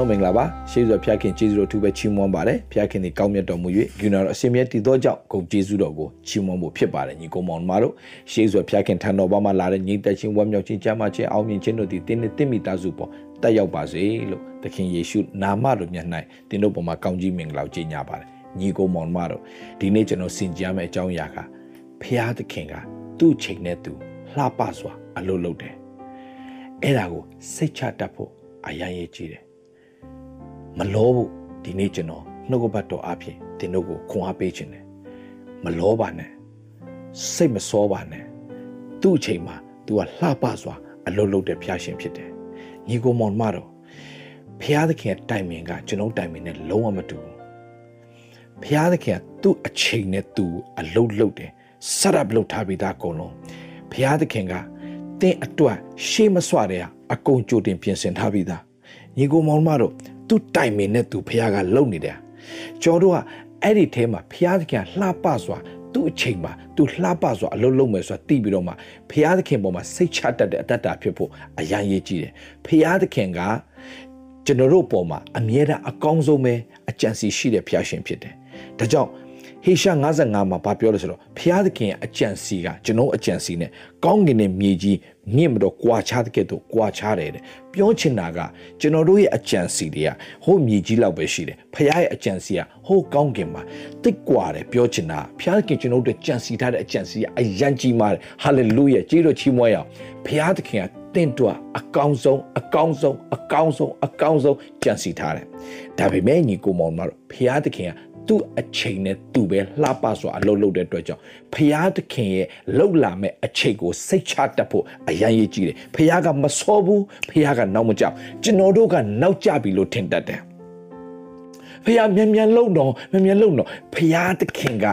လုံးမင်္ဂလာပါရှေးစွာဖျားခင်ကျေးဇူးတော်ထူပဲချီးမွမ်းပါတယ်ဖျားခင်ဒီကောင်းမြတ်တော်မူ၍ဂုဏတော်အစင်မြတ်တည်သောကြောင့်ဂုဏ်ကျေးဇူးတော်ကိုချီးမွမ်းဖို့ဖြစ်ပါတယ်ညီကောင်မောင်တို့ရှေးစွာဖျားခင်ထံတော်ဘာမှလာတဲ့ညီသက်ချင်းဝမ်းမြောက်ခြင်းကြမ်းမှခြင်းအောင်မြင်ခြင်းတို့သည်တင်းနဲ့တင့်မိသားစုပေါ်တက်ရောက်ပါစေလို့သခင်ယေရှုနာမတော်မြတ်၌တင်းတို့ပေါ်မှာကောင်းကြီးမင်္ဂလာကိုကြီးညာပါတယ်ညီကောင်မောင်တို့ဒီနေ့ကျွန်တော်ဆင်ကြရမယ့်အကြောင်းအရာကဖျားသခင်ကသူ့ချိန်နဲ့သူလှပစွာအလုပ်လုပ်တယ်အဲ့ဒါကိုစိတ်ချတတ်ဖို့အရန်ရေးကြည့်တယ် မလောဖို့ဒီနေ့ကျွန်တော်နှုတ်ကပတ်တော်အဖြစ်တင်တို့ကိုခွန်အားပေးခြင်းတယ်မလောပါနဲ့စိတ်မစောပါနဲ့သူ့အချိန်မှာ तू ကလှပစွာအလုပ်လုပ်တဲ့ဖျားရှင်ဖြစ်တယ်ညီကိုမောင်မတော်ဖျားသခင်တိုင်မင်ကကျွန်တော်တိုင်မင်နဲ့လုံးဝမတူဘူးဖျားသခင်ကသူ့အချိန်နဲ့ तू အလုပ်လုပ်တယ်စရပ်လုပ်ထားပြီးသားအကုန်လုံးဖျားသခင်ကတင်းအတွက်ရှေးမစွတဲ့အကုန်ကြိုတင်ပြင်ဆင်ထားပြီးသားညီကိုမောင်မတို့ သူ့တိုင်မင်နဲ့သူဖះကလုံနေတယ်ကျော်တို့ကအဲ့ဒီထဲမှာဖះသခင်လှပစွာသူ့အချိန်မှာသူလှပစွာအလုံးလုံးမယ်ဆိုတာသိပြီးတော့မှဖះသခင်ပေါ်မှာစိတ်ချတတ်တဲ့အတ္တတာဖြစ်ဖို့အရန်ရေးကြည့်တယ်ဖះသခင်ကကျွန်တော်တို့ပေါ်မှာအမြဲတမ်းအကောင်းဆုံးပဲအကြံစီရှိတဲ့ဖះရှင်ဖြစ်တယ်ဒါကြောင့် ဟေရှာ55မှာဗာပြောလို့ဆိုတော့ဖျားသခင်အကြံစီကကျွန်တော်အကြံစီနဲ့ကောင်းကင်နဲ့မြေကြီးမြင့်မတော့ကွာခြားတဲ့ကဲ့သို့ကွာခြားတယ်တဲ့ပြောချင်တာကကျွန်တော်တို့ရဲ့အကြံစီတွေကဟိုမြေကြီးလောက်ပဲရှိတယ်ဖျားရဲ့အကြံစီကဟိုကောင်းကင်မှာတိတ်ကွာတယ်ပြောချင်တာဖျားသခင်ကျွန်တော်တို့ကြံစီထားတဲ့အကြံစီကအယံကြီးမားတယ်ဟာလေလုယာကြီးတော်ချီးမွမ်းရအောင်ဖျားသခင်ကတင့်တွာအကောင်းဆုံးအကောင်းဆုံးအကောင်းဆုံးအကောင်းဆုံးကြံစီထားတယ်ဒါပေမဲ့ညီကိုမောင်မတို့ဖျားသခင်က သူ့အချိန်နဲ့သူပဲလှပစွာအလုပ်လုပ်တဲ့အတွက်ကြောင့်ဖရာသခင်ရဲ့လှုပ်လာမဲ့အချိန်ကိုစိတ်ချတတ်ဖို့အရန်ရည်ကြီးတယ်ဖရာကမစောဘူးဖရာကနောက်မကြောက်ကျွန်တော်တို့ကနောက်ကျပြီလို့ထင်တတ်တယ်ဖះမြန်မြန်လုံတော့မြန်မြန်လုံတော့ဖះသခင်က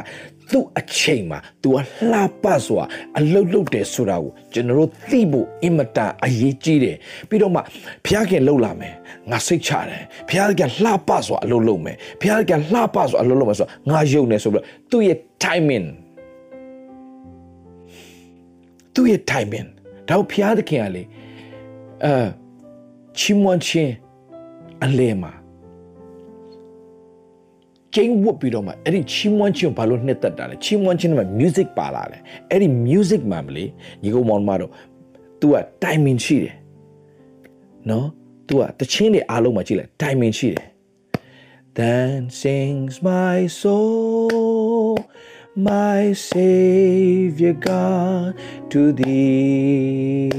သူ့အချိန်မှာ तू ကလှပစွာအလုတ်လုတ်တယ်ဆိုတာကိုကျွန်တော်တို့သိဖို့အင်မတန်အရေးကြီးတယ်ပြီးတော့မှဖះခင်လှုပ်လာမယ်ငါစိတ်ချတယ်ဖះခင်လှပစွာအလုတ်လုတ်မယ်ဖះခင်လှပစွာအလုတ်လုတ်မယ်ဆိုတော့ငါယုံနေဆိုပြီးတော့သူ့ရဲ့ timing သူ့ရဲ့ timing တော့ဖះသခင်ကလေအဲချီးမွမ်းခြင်းအလဲမှာ ကျင်းဝတ်ပြီးတော့မှအဲ့ဒီချီးမွမ်းခြင်းကိုဘာလို့နှစ်သက်တာလဲချီးမွမ်းခြင်းမှာ music ပါလာတယ်အဲ့ဒီ music မှာမလေးညီကောင်မောင်မတို့ तू က timing ရှိတယ်နော် तू ကတချင်းတွေအားလုံးမှာကြည့်လိုက် timing ရှိတယ် Then sings my soul my savior God to thee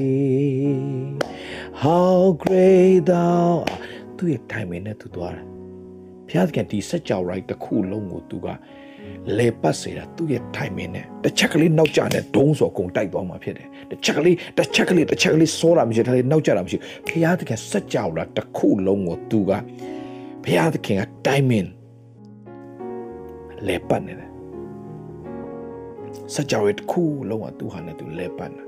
how great thou သူရဲ့ timing နဲ့သူသွားတယ် ဘုရားသခင်ဒီဆက်ကြော်ရိုက်တစ်ခုလုံးကိုသူကလေပတ်စေတာသူ့ရဲ့ timing နဲ့တစ်ချက်ကလေးနောက်ကျတဲ့ဒုံးစော်ကုန်တိုက်သွားမှာဖြစ်တယ်တစ်ချက်ကလေးတစ်ချက်ကလေးတစ်ချက်ကလေးစောတာမရှိတယ်တစ်ချက်ကလေးနောက်ကျတာမရှိဘုရားသခင်ဆက်ကြော်တာတစ်ခုလုံးကိုသူကဘုရားသခင်က timing လေပတ်နေတယ်ဆက်ကြော်ရတစ်ခုလုံးကသူ့ဟာနဲ့သူလေပတ်နေ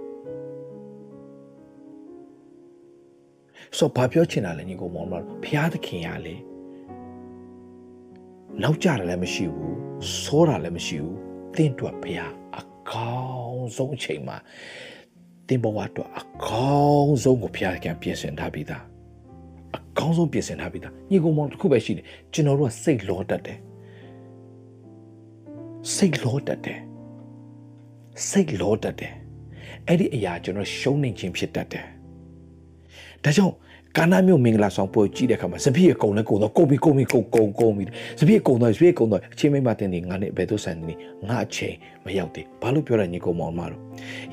ဆိုဘာပြောချင်တာလဲညီကောင်မောင်မဘုရားသခင်ကလေ နောက်ကျတာလည်းမရှိဘူးစောတာလည်းမရှိဘူးတင့်အတွက်ဘုရားအကောင်းဆုံးအချိန်မှာတင်ဘဝအတွက်အကောင်းဆုံးကိုဘုရားကပြင်ဆင်ထားပြီးသားအကောင်းဆုံးပြင်ဆင်ထားပြီးသားညီကောင်မောင်တစ်ခုပဲရှိတယ်ကျွန်တော်တို့ကစိတ်လောတတ်တယ်စိတ်လောတတ်တယ်စိတ်လောတတ်တယ်အဲ့ဒီအရာကျွန်တော်ရှုံးနေခြင်းဖြစ်တတ်တယ်ဒါကြောင့် ကာနာမျိုးမင်္ဂလာဆောင်ပွဲကြည့်တဲ့အခါမှာစပြည့်ကုံလဲကုံတော့ကုံပြီးကုံပြီးကုံကုံကုံပြီးစပြည့်ကုံတော့စပြည့်ကုံတော့အချင်းမိမတင်နေငါနဲ့ဘယ်သို့ဆန်နေငါအချိန်မရောက်သေးဘာလို့ပြောရညီကုံမောင်မတို့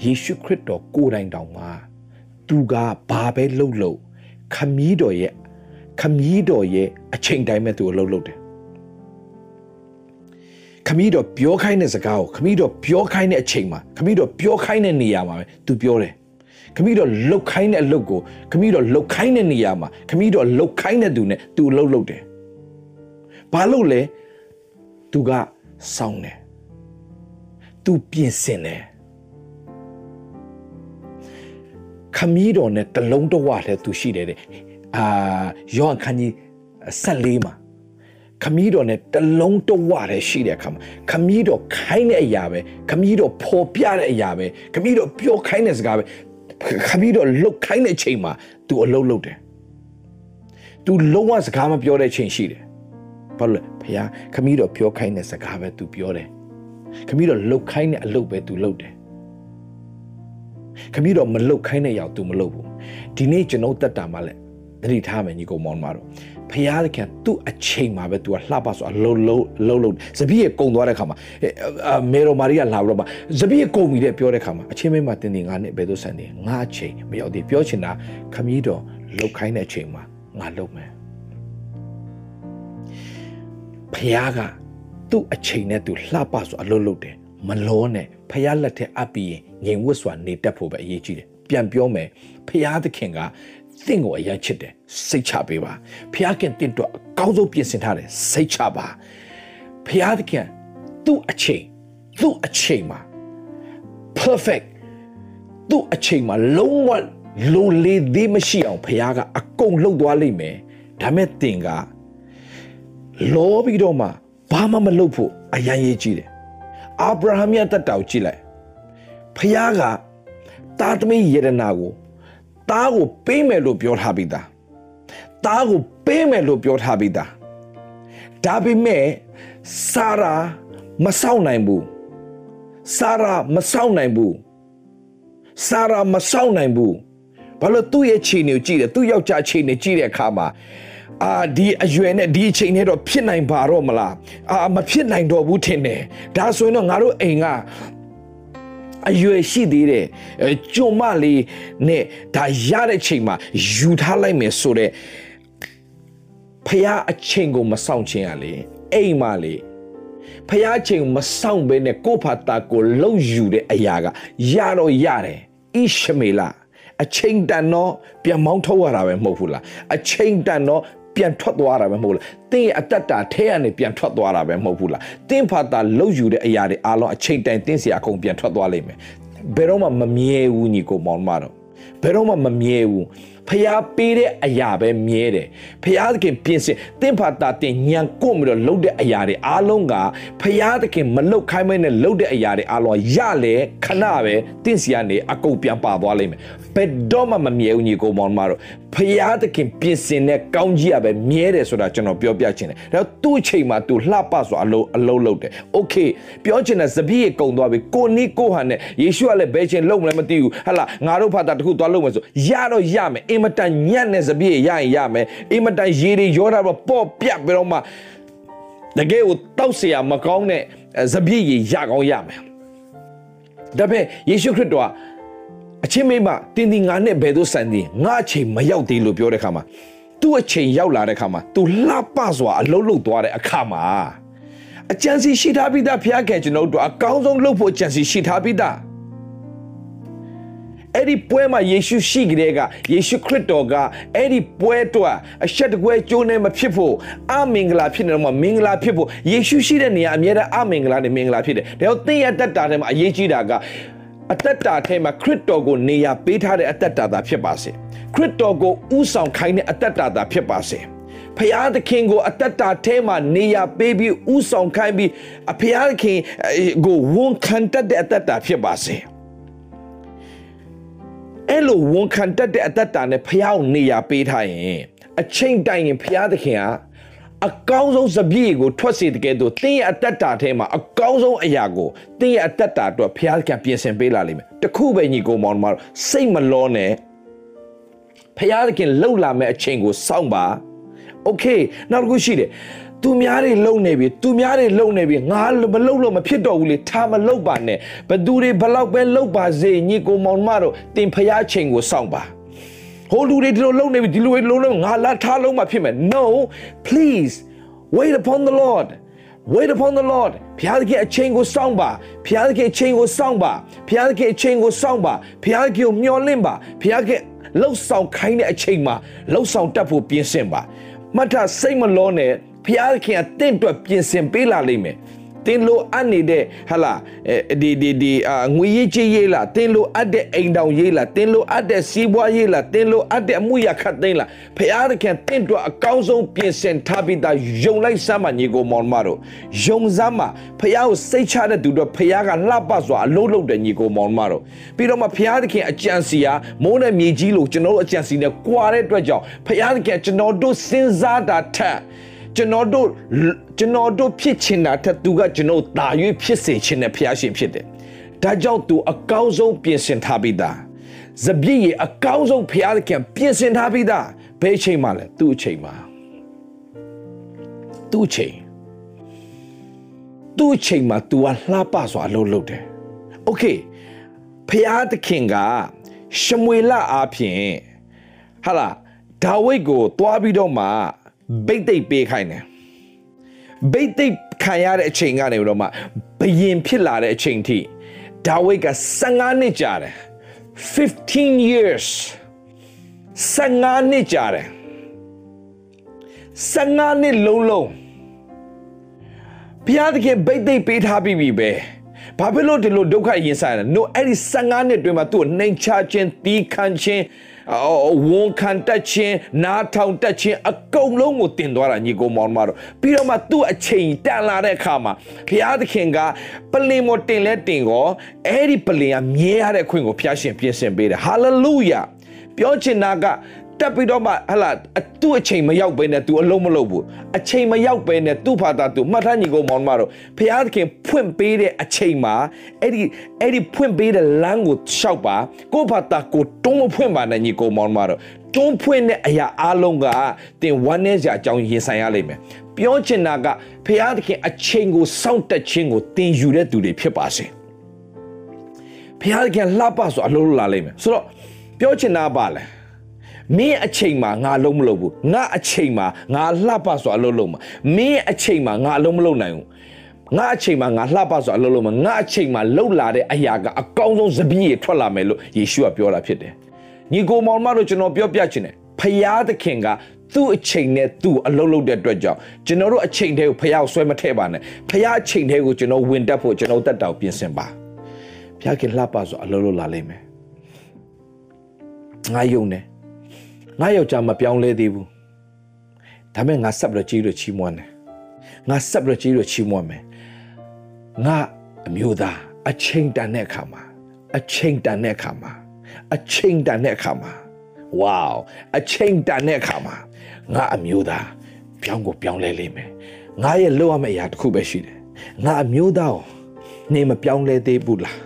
ယေရှုခရစ်တော်ကိုယ်တိုင်တောင်မှသူကဘာပဲလှုပ်လှုပ်ခမည်းတော်ရဲ့ခမည်းတော်ရဲ့အချိန်တိုင်းမဲ့သူကိုလှုပ်လှုပ်တယ်ခမည်းတော်ပြောခိုင်းတဲ့စကားကိုခမည်းတော်ပြောခိုင်းတဲ့အချိန်မှာခမည်းတော်ပြောခိုင်းတဲ့နေရာမှာပဲသူပြောတယ် ခမီးတော်လှုပ်ခိုင်းတဲ့အလုပ်ကိုခမီးတော်လှုပ်ခိုင်းတဲ့နေရာမှာခမီးတော်လှုပ်ခိုင်းတဲ့သူနဲ့သူလှုပ်လှုပ်တယ်။ဘာလို့လဲ။သူကစောင်းတယ်။သူပြင်ဆင်တယ်။ခမီးတော်နဲ့တလုံးတဝလည်းသူရှိတယ်တဲ့။အာယောဟန်ခန်းကြီး14မှာခမီးတော်နဲ့တလုံးတဝတည်းရှိတဲ့အခါမှာခမီးတော်ခိုင်းတဲ့အရာပဲခမီးတော်ပေါ်ပြတဲ့အရာပဲခမီးတော်ပြောခိုင်းတဲ့စကားပဲ ခပြီးတော့လှုပ်ခိုင်းတဲ့အချိန်မှာ तू အလုပ်လုပ်တယ်။ तू လုံးဝစကားမပြောတဲ့ချိန်ရှိတယ်ဘာလို့လဲဖခင်ခမည်းတော်ပြောခိုင်းတဲ့စကားပဲ तू ပြောတယ်ခမည်းတော်လှုပ်ခိုင်းတဲ့အလုပ်ပဲ तू လှုပ်တယ်ခမည်းတော်မလှုပ်ခိုင်းတဲ့ရောက် तू မလှုပ်ဘူးဒီနေ့ကျွန်တော်တက်တာမှလည်းသတိထားမယ်ညီကောင်မောင်မတော် ဖခင်ကသူ့အချိန်မှာပဲ तू ကလှပဆိုအလုံးလုံးလုံးလုံးစပီးရကုံသွားတဲ့ခါမှာမေရိုမာရီကလာပြီးတော့မှစပီးရကုံပြီတဲ့ပြောတဲ့ခါမှာအချင်းမင်းမတင်တင်ငါနဲ့ဘယ်သို့ဆန်တယ်ငါအချိန်မရောက်သေးပြောချင်တာခမည်းတော်လှုပ်ခိုင်းတဲ့အချိန်မှာငါလှုပ်မယ်ဖခင်ကသူ့အချိန်နဲ့သူလှပဆိုအလုံးလုံးတယ်မလောနဲ့ဖခင်လက်ထက်အပ်ပြီးရင်ငြိမ်ဝတ်စွာနေတတ်ဖို့ပဲအရေးကြီးတယ်ပြန်ပြောမယ်ဖခင်သခင်က သင်ကိုအရန်ချစ်တယ်စိတ်ချပေးပါဖခင်တင့်တော့အကောင်းဆုံးပြင်ဆင်ထားတယ်စိတ်ချပါဖခင်သခင်သူ့အချိန်သူ့အချိန်မှာ perfect သူ့အချိန်မှာလုံးဝလိုလေသေးမရှိအောင်ဖခင်ကအကုန်လှုပ်သွားလိမ့်မယ်ဒါမဲ့သင်ကလောပြီးတော့မှဘာမှမလုပ်ဖို့အရန်ရေးကြည့်တယ်အာဗြဟံရဲ့တက်တောက်ကြည့်လိုက်ဖခင်ကတာသမီယေရနာကို သားကိုပေးမယ်လို့ပြောထားပြီးသားသားကိုပေးမယ်လို့ပြောထားပြီးသားဒါပေမဲ့ဆာရာမဆောင်နိုင်ဘူးဆာရာမဆောင်နိုင်ဘူးဆာရာမဆောင်နိုင်ဘူးဘာလို့သူ့ရဲ့ခြေနေကိုကြည့်တယ်သူ့ယောက်ျားခြေနေကြည့်တဲ့အခါမှာအာဒီအရွယ်နဲ့ဒီအချိန်နဲ့တော့ဖြစ်နိုင်ပါတော့မလားအာမဖြစ်နိုင်တော့ဘူးထင်တယ်ဒါဆိုရင်တော့ငါတို့အိမ်က အရွယ်ရှိသေးတယ်ကြုံမလေးနဲ့ဒါရတဲ့ချိန်မှာယူထားလိုက်မယ်ဆိုတော့ဖះအချိန်ကိုမဆောင်ခြင်းရလေအိမ်မလေးဖះအချိန်ကိုမဆောင်ဘဲနဲ့ကိုဖာတာကိုလှုပ်ယူတဲ့အရာကရတော့ရတယ်ဣရှမေလအချိန်တန်တော့ပြန်မောင်းထုတ်ရတာပဲမဟုတ်ဘူးလားအချိန်တန်တော့ ပြန်ထွက်သွားတာပဲမဟုတ်လားတင်းရဲ့အတ္တတာထဲကနေပြန်ထွက်သွားတာပဲမဟုတ်ဘူးလားတင်းဖာတာလှုပ်ယူတဲ့အရာတွေအားလုံးအချိန်တိုင်တင်းစီအကုန်ပြန်ထွက်သွားလိမ့်မယ်ဘယ်တော့မှမမြဲဘူးညီကိုမောင်မတော့ဘယ်တော့မှမမြဲဘူးဖျားပေးတဲ့အရာပဲမြဲတယ်ဖျားသခင်ပြင်ဆင်တင့်ဖာတာတင်ညံကိုပြီးတော့လှုပ်တဲ့အရာတွေအားလုံးကဖျားသခင်မလှုပ်ခိုင်းမဲနဲ့လှုပ်တဲ့အရာတွေအားလုံးရလေခဏပဲတင့်စီကနေအကုန်ပြန်ပါသွားလိမ့်မယ်ဘယ်တော့မှမမြဲဘူးညီကိုမောင်မတော့ဖရာသခင်ပြင်ဆင်တဲ့ကောင်းကြီးကပဲမြဲတယ်ဆိုတာကျွန်တော်ပြောပြချင်တယ်ဒါသူ့အချိန်မှာသူလှပဆိုအလုံးအလုံးလုံးတယ်โอเคပြောချင်တဲ့ဇပိရေကုံသွားပြီကိုနီးကိုဟန်နဲ့ယေရှုကလည်းဘယ်ချင်းလုံးမလဲမသိဘူးဟလာငါတို့ဖတ်တာတခုသွားလုံးမယ်ဆိုရတော့ရမယ်အင်မတန်ညံ့တဲ့ဇပိရေရရင်ရမယ်အင်မတန်ရေတွေရောတာတော့ပေါ့ပြတ်ပြီးတော့မှတကယ်ကိုတောက်เสียမကောင်းတဲ့ဇပိရေရကောင်းရမယ်ဒါပေမဲ့ယေရှုခရစ်တော်က အချင်းမိမတင်းတင်းငါနဲ့ဘယ်သို့ဆန်သည်ငါအချိန်မရောက်သေးလို့ပြောတဲ့ခါမှာသူ့အချိန်ရောက်လာတဲ့ခါမှာ तू လှပစွာအလုံးလုံးသွားတဲ့အခါမှာအကြံစီရှိထားပြီးသားဖျားခင်ကျွန်တော်တို့အကောင်းဆုံးလုပ်ဖို့အကြံစီရှိထားပြီးသားအဲ့ဒီပွဲမှာယေရှုရှိကြတဲ့ကယေရှုခရစ်တော်ကအဲ့ဒီပွဲတော့အဆက်တကွဲကျိုးနေမဖြစ်ဖို့အမင်္ဂလာဖြစ်နေတော့မှမင်္ဂလာဖြစ်ဖို့ယေရှုရှိတဲ့နေရာအမြဲတမ်းအမင်္ဂလာနဲ့မင်္ဂလာဖြစ်တယ်ဒါကြောင့်သင်ရတတ်တာထဲမှာအရေးကြီးတာက အသက်တာထဲမှာခရစ်တော်ကိုနေရာပေးထားတဲ့အသက်တာသာဖြစ်ပါစေခရစ်တော်ကိုဥဆောင်ခိုင်းတဲ့အသက်တာသာဖြစ်ပါစေဖျားသခင်ကိုအသက်တာထဲမှာနေရာပေးပြီးဥဆောင်ခိုင်းပြီးအဖျားသခင်ကိုဝန်ခံတတ်တဲ့အသက်တာဖြစ်ပါစေအဲ့လိုဝန်ခံတတ်တဲ့အသက်တာနဲ့ဖျားကိုနေရာပေးထားရင်အချိန်တိုင်းရင်ဖျားသခင်က အကောင်းဆုံးစပြည့်ကိုထွက်စေတကယ်တော့တင်းရဲ့အတ္တတာထဲမှာအကောင်းဆုံးအရာကိုတင်းရဲ့အတ္တတာအတွက်ဘုရားကပြင်ဆင်ပေးလာလိမ့်မယ်တခုပဲညီကိုမောင်တို့စိတ်မလောနဲ့ဘုရားသခင်လှုပ်လာမဲ့အချိန်ကိုစောင့်ပါโอเคနောက်တစ်ခုရှိတယ်သူများတွေလုံနေပြီသူများတွေလုံနေပြီငါမလုံလို့မဖြစ်တော့ဘူးလေထားမလုံပါနဲ့ဘသူတွေဘလောက်ပဲလုံပါစေညီကိုမောင်မတို့တင်ဖျားချိန်ကိုစောင့်ပါ ဟိုလူတွေဒီလိုလုံနေပြီဒီလိုတွေလုံနေငါလာထားလုံးမှဖြစ်မယ် no please wait upon the lord wait upon the lord ဘုရားသခင်အချိန်ကိုစောင့်ပါဘုရားသခင်အချိန်ကိုစောင့်ပါဘုရားသခင်အချိန်ကိုစောင့်ပါဘုရားသခင်ကိုမျှော်လင့်ပါဘုရားခင်လှုပ်ဆောင်ခိုင်းတဲ့အချိန်မှာလှုပ်ဆောင်တတ်ဖို့ပြင်ဆင်ပါမှတ်ထားစိတ်မလောနဲ့ဘုရားခင်အသင့်အတွက်ပြင်ဆင်ပေးလာလိမ့်မယ် တတင်းလိုအပ်နေတဲ့ဟလာဒီဒီဒီအာငွေရေးကြေးရေးလားတင်းလိုအပ်တဲ့အိမ်တောင်ရေးလားတင်းလိုအပ်တဲ့စီးပွားရေးလားတင်းလိုအပ်တဲ့အမှုရခတ်သိမ်းလားဖရာသခင်တင့်တော့အကောင်းဆုံးပြင်ဆင်ထားပြီးသားယုံလိုက်စမ်းမညီကိုမောင်မတို့ယုံစမ်းမဖရာကိုစိတ်ချတဲ့သူတို့ဖရာကလှပစွာအလုံးလုံးတဲ့ညီကိုမောင်မတို့ပြီးတော့မှဖရာသခင်အကြံစီဟာမိုးနဲ့မြေကြီးလို့ကျွန်တော်တို့အကြံစီနဲ့ကြွာတဲ့အတွက်ကြောင့်ဖရာသခင်ကျွန်တော်တို့စဉ်းစားတာထက် ကျွန်တော်တို့ကျွန်တော်တို့ဖြစ်ချင်တာထက်သူကကျွန်တော်တာ၍ဖြစ်စေချင်တဲ့ဖျားရှင်ဖြစ်တယ်။ဒါကြောင့်သူအကောင်းဆုံးပြင်ဆင်ထားပြီးသား။ဇပြည့်ရဲ့အကောင်းဆုံးဖျားခင်ပြင်ဆင်ထားပြီးသား။ဘယ်အချိန်မှလဲသူ့အချိန်မှာသူ့အချိန်သူ့အချိန်မှာ तू ကလှပစွာအလုပ်လုပ်တယ်။ Okay ဖျားသခင်ကရှမွေလအားဖြင့်ဟာလာဒါဝိတ်ကိုတွားပြီးတော့မှ ဘိတ်သိက်ပေးခိုင်းတယ်ဘိတ်သိက်ခံရတဲ့အချိန်ကနေတော့မှဘယင်ဖြစ်လာတဲ့အချိန်ထိဒါဝိတ်က15နှစ်ကြာတယ်15 years 15နှစ်ကြာတယ်15နှစ်လုံးလုံးဘုရားသခင်ဘိတ်သိက်ပေးထားပြီးပြီပဲဘာဖြစ်လို့ဒီလိုဒုက္ခရင်ဆိုင်လဲ no အဲ့ဒီ15နှစ်တွင်မှာသူ့ကိုနှိမ်ချခြင်းတီးခန့်ခြင်း ဝန်ခံတတ်ခြင်းနားထောင်တတ်ခြင်းအကုန်လုံးကိုတင်သွားတာညီကိုမောင်မတို့ပြီးတော့မှသူ့အချိန်တန်လာတဲ့အခါမှာဘုရားသခင်ကပလင်မတင်လဲတင်ကောအဲ့ဒီပလင်ကမြဲရတဲ့ခွင့်ကိုဖျားရှင်ပြင်ဆင်ပေးတယ်ဟာလေလုယာပြောချင်တာက တက်ပြီးတော့မှဟလာသူ့အချိန်မရောက်ဘဲနဲ့ तू အလုံးမလုပ်ဘူးအချိန်မရောက်ဘဲနဲ့သူ့ဘာသာ तू မှတ်ထားညီကောင်မောင်မတို့ဖျားသခင်ဖွင့်ပေးတဲ့အချိန်မှာအဲ့ဒီအဲ့ဒီဖွင့်ပေးတဲ့လမ်းကိုရှောက်ပါကိုဘာသာကိုတွန်းမဖွင့်ပါနဲ့ညီကောင်မောင်မတို့တွန်းဖွင့်တဲ့အရာအလုံးကတင်ဝမ်းနည်းစရာအကြောင်းရင်ဆိုင်ရလိမ့်မယ်ပြောချင်တာကဖျားသခင်အချိန်ကိုစောင့်တက်ခြင်းကိုတင်ယူတဲ့သူတွေဖြစ်ပါစေဖျားသခင်လှပဆိုအလုံးလာလိမ့်မယ်ဆိုတော့ပြောချင်တာပါလဲ မင်းအချိန်မှာငါလုံးမလုပ်ဘူးငါအချိန်မှာငါလှပစွာအလုပ်လုပ်မှာမင်းအချိန်မှာငါအလုံးမလုပ်နိုင်ဘူးငါအချိန်မှာငါလှပစွာအလုပ်လုပ်မှာငါအချိန်မှာလှုပ်လာတဲ့အရာကအကောင်းဆုံးစပီးရထွက်လာမယ်လို့ယေရှုကပြောတာဖြစ်တယ်ညီကိုမောင်မတို့ကျွန်တော်ပြောပြချင်တယ်ဖယားသခင်ကသူ့အချိန်နဲ့သူ့အလုပ်လုပ်တဲ့အတွက်ကြောင့်ကျွန်တော်တို့အချိန်တွေကိုဖယားကိုဆွဲမထည့်ပါနဲ့ဖယားအချိန်တွေကိုကျွန်တော်ဝင်တက်ဖို့ကျွန်တော်တက်တောင်ပြင်ဆင်ပါဖယားခင်လှပစွာအလုပ်လုပ်လာလိမ့်မယ်ငါယုံတယ် ငါယောက်ျားမပြောင်းလဲသေးဘူးဒါမဲ့ငါဆက်ပြီးတော့ကြီးလို့ချီးမွမ်းတယ်ငါဆက်ပြီးတော့ကြီးလို့ချီးမွမ်းမယ်ငါအမျိုးသားအချိန်တန်တဲ့အခါမှာအချိန်တန်တဲ့အခါမှာအချိန်တန်တဲ့အခါမှာဝေါအချိန်တန်တဲ့အခါမှာငါအမျိုးသားပြောင်းကိုပြောင်းလဲလိမ့်မယ်ငါရဲ့လောက်ရမယ့်အရာတစ်ခုပဲရှိတယ်ငါအမျိုးသားကိုနေမပြောင်းလဲသေးဘူးလား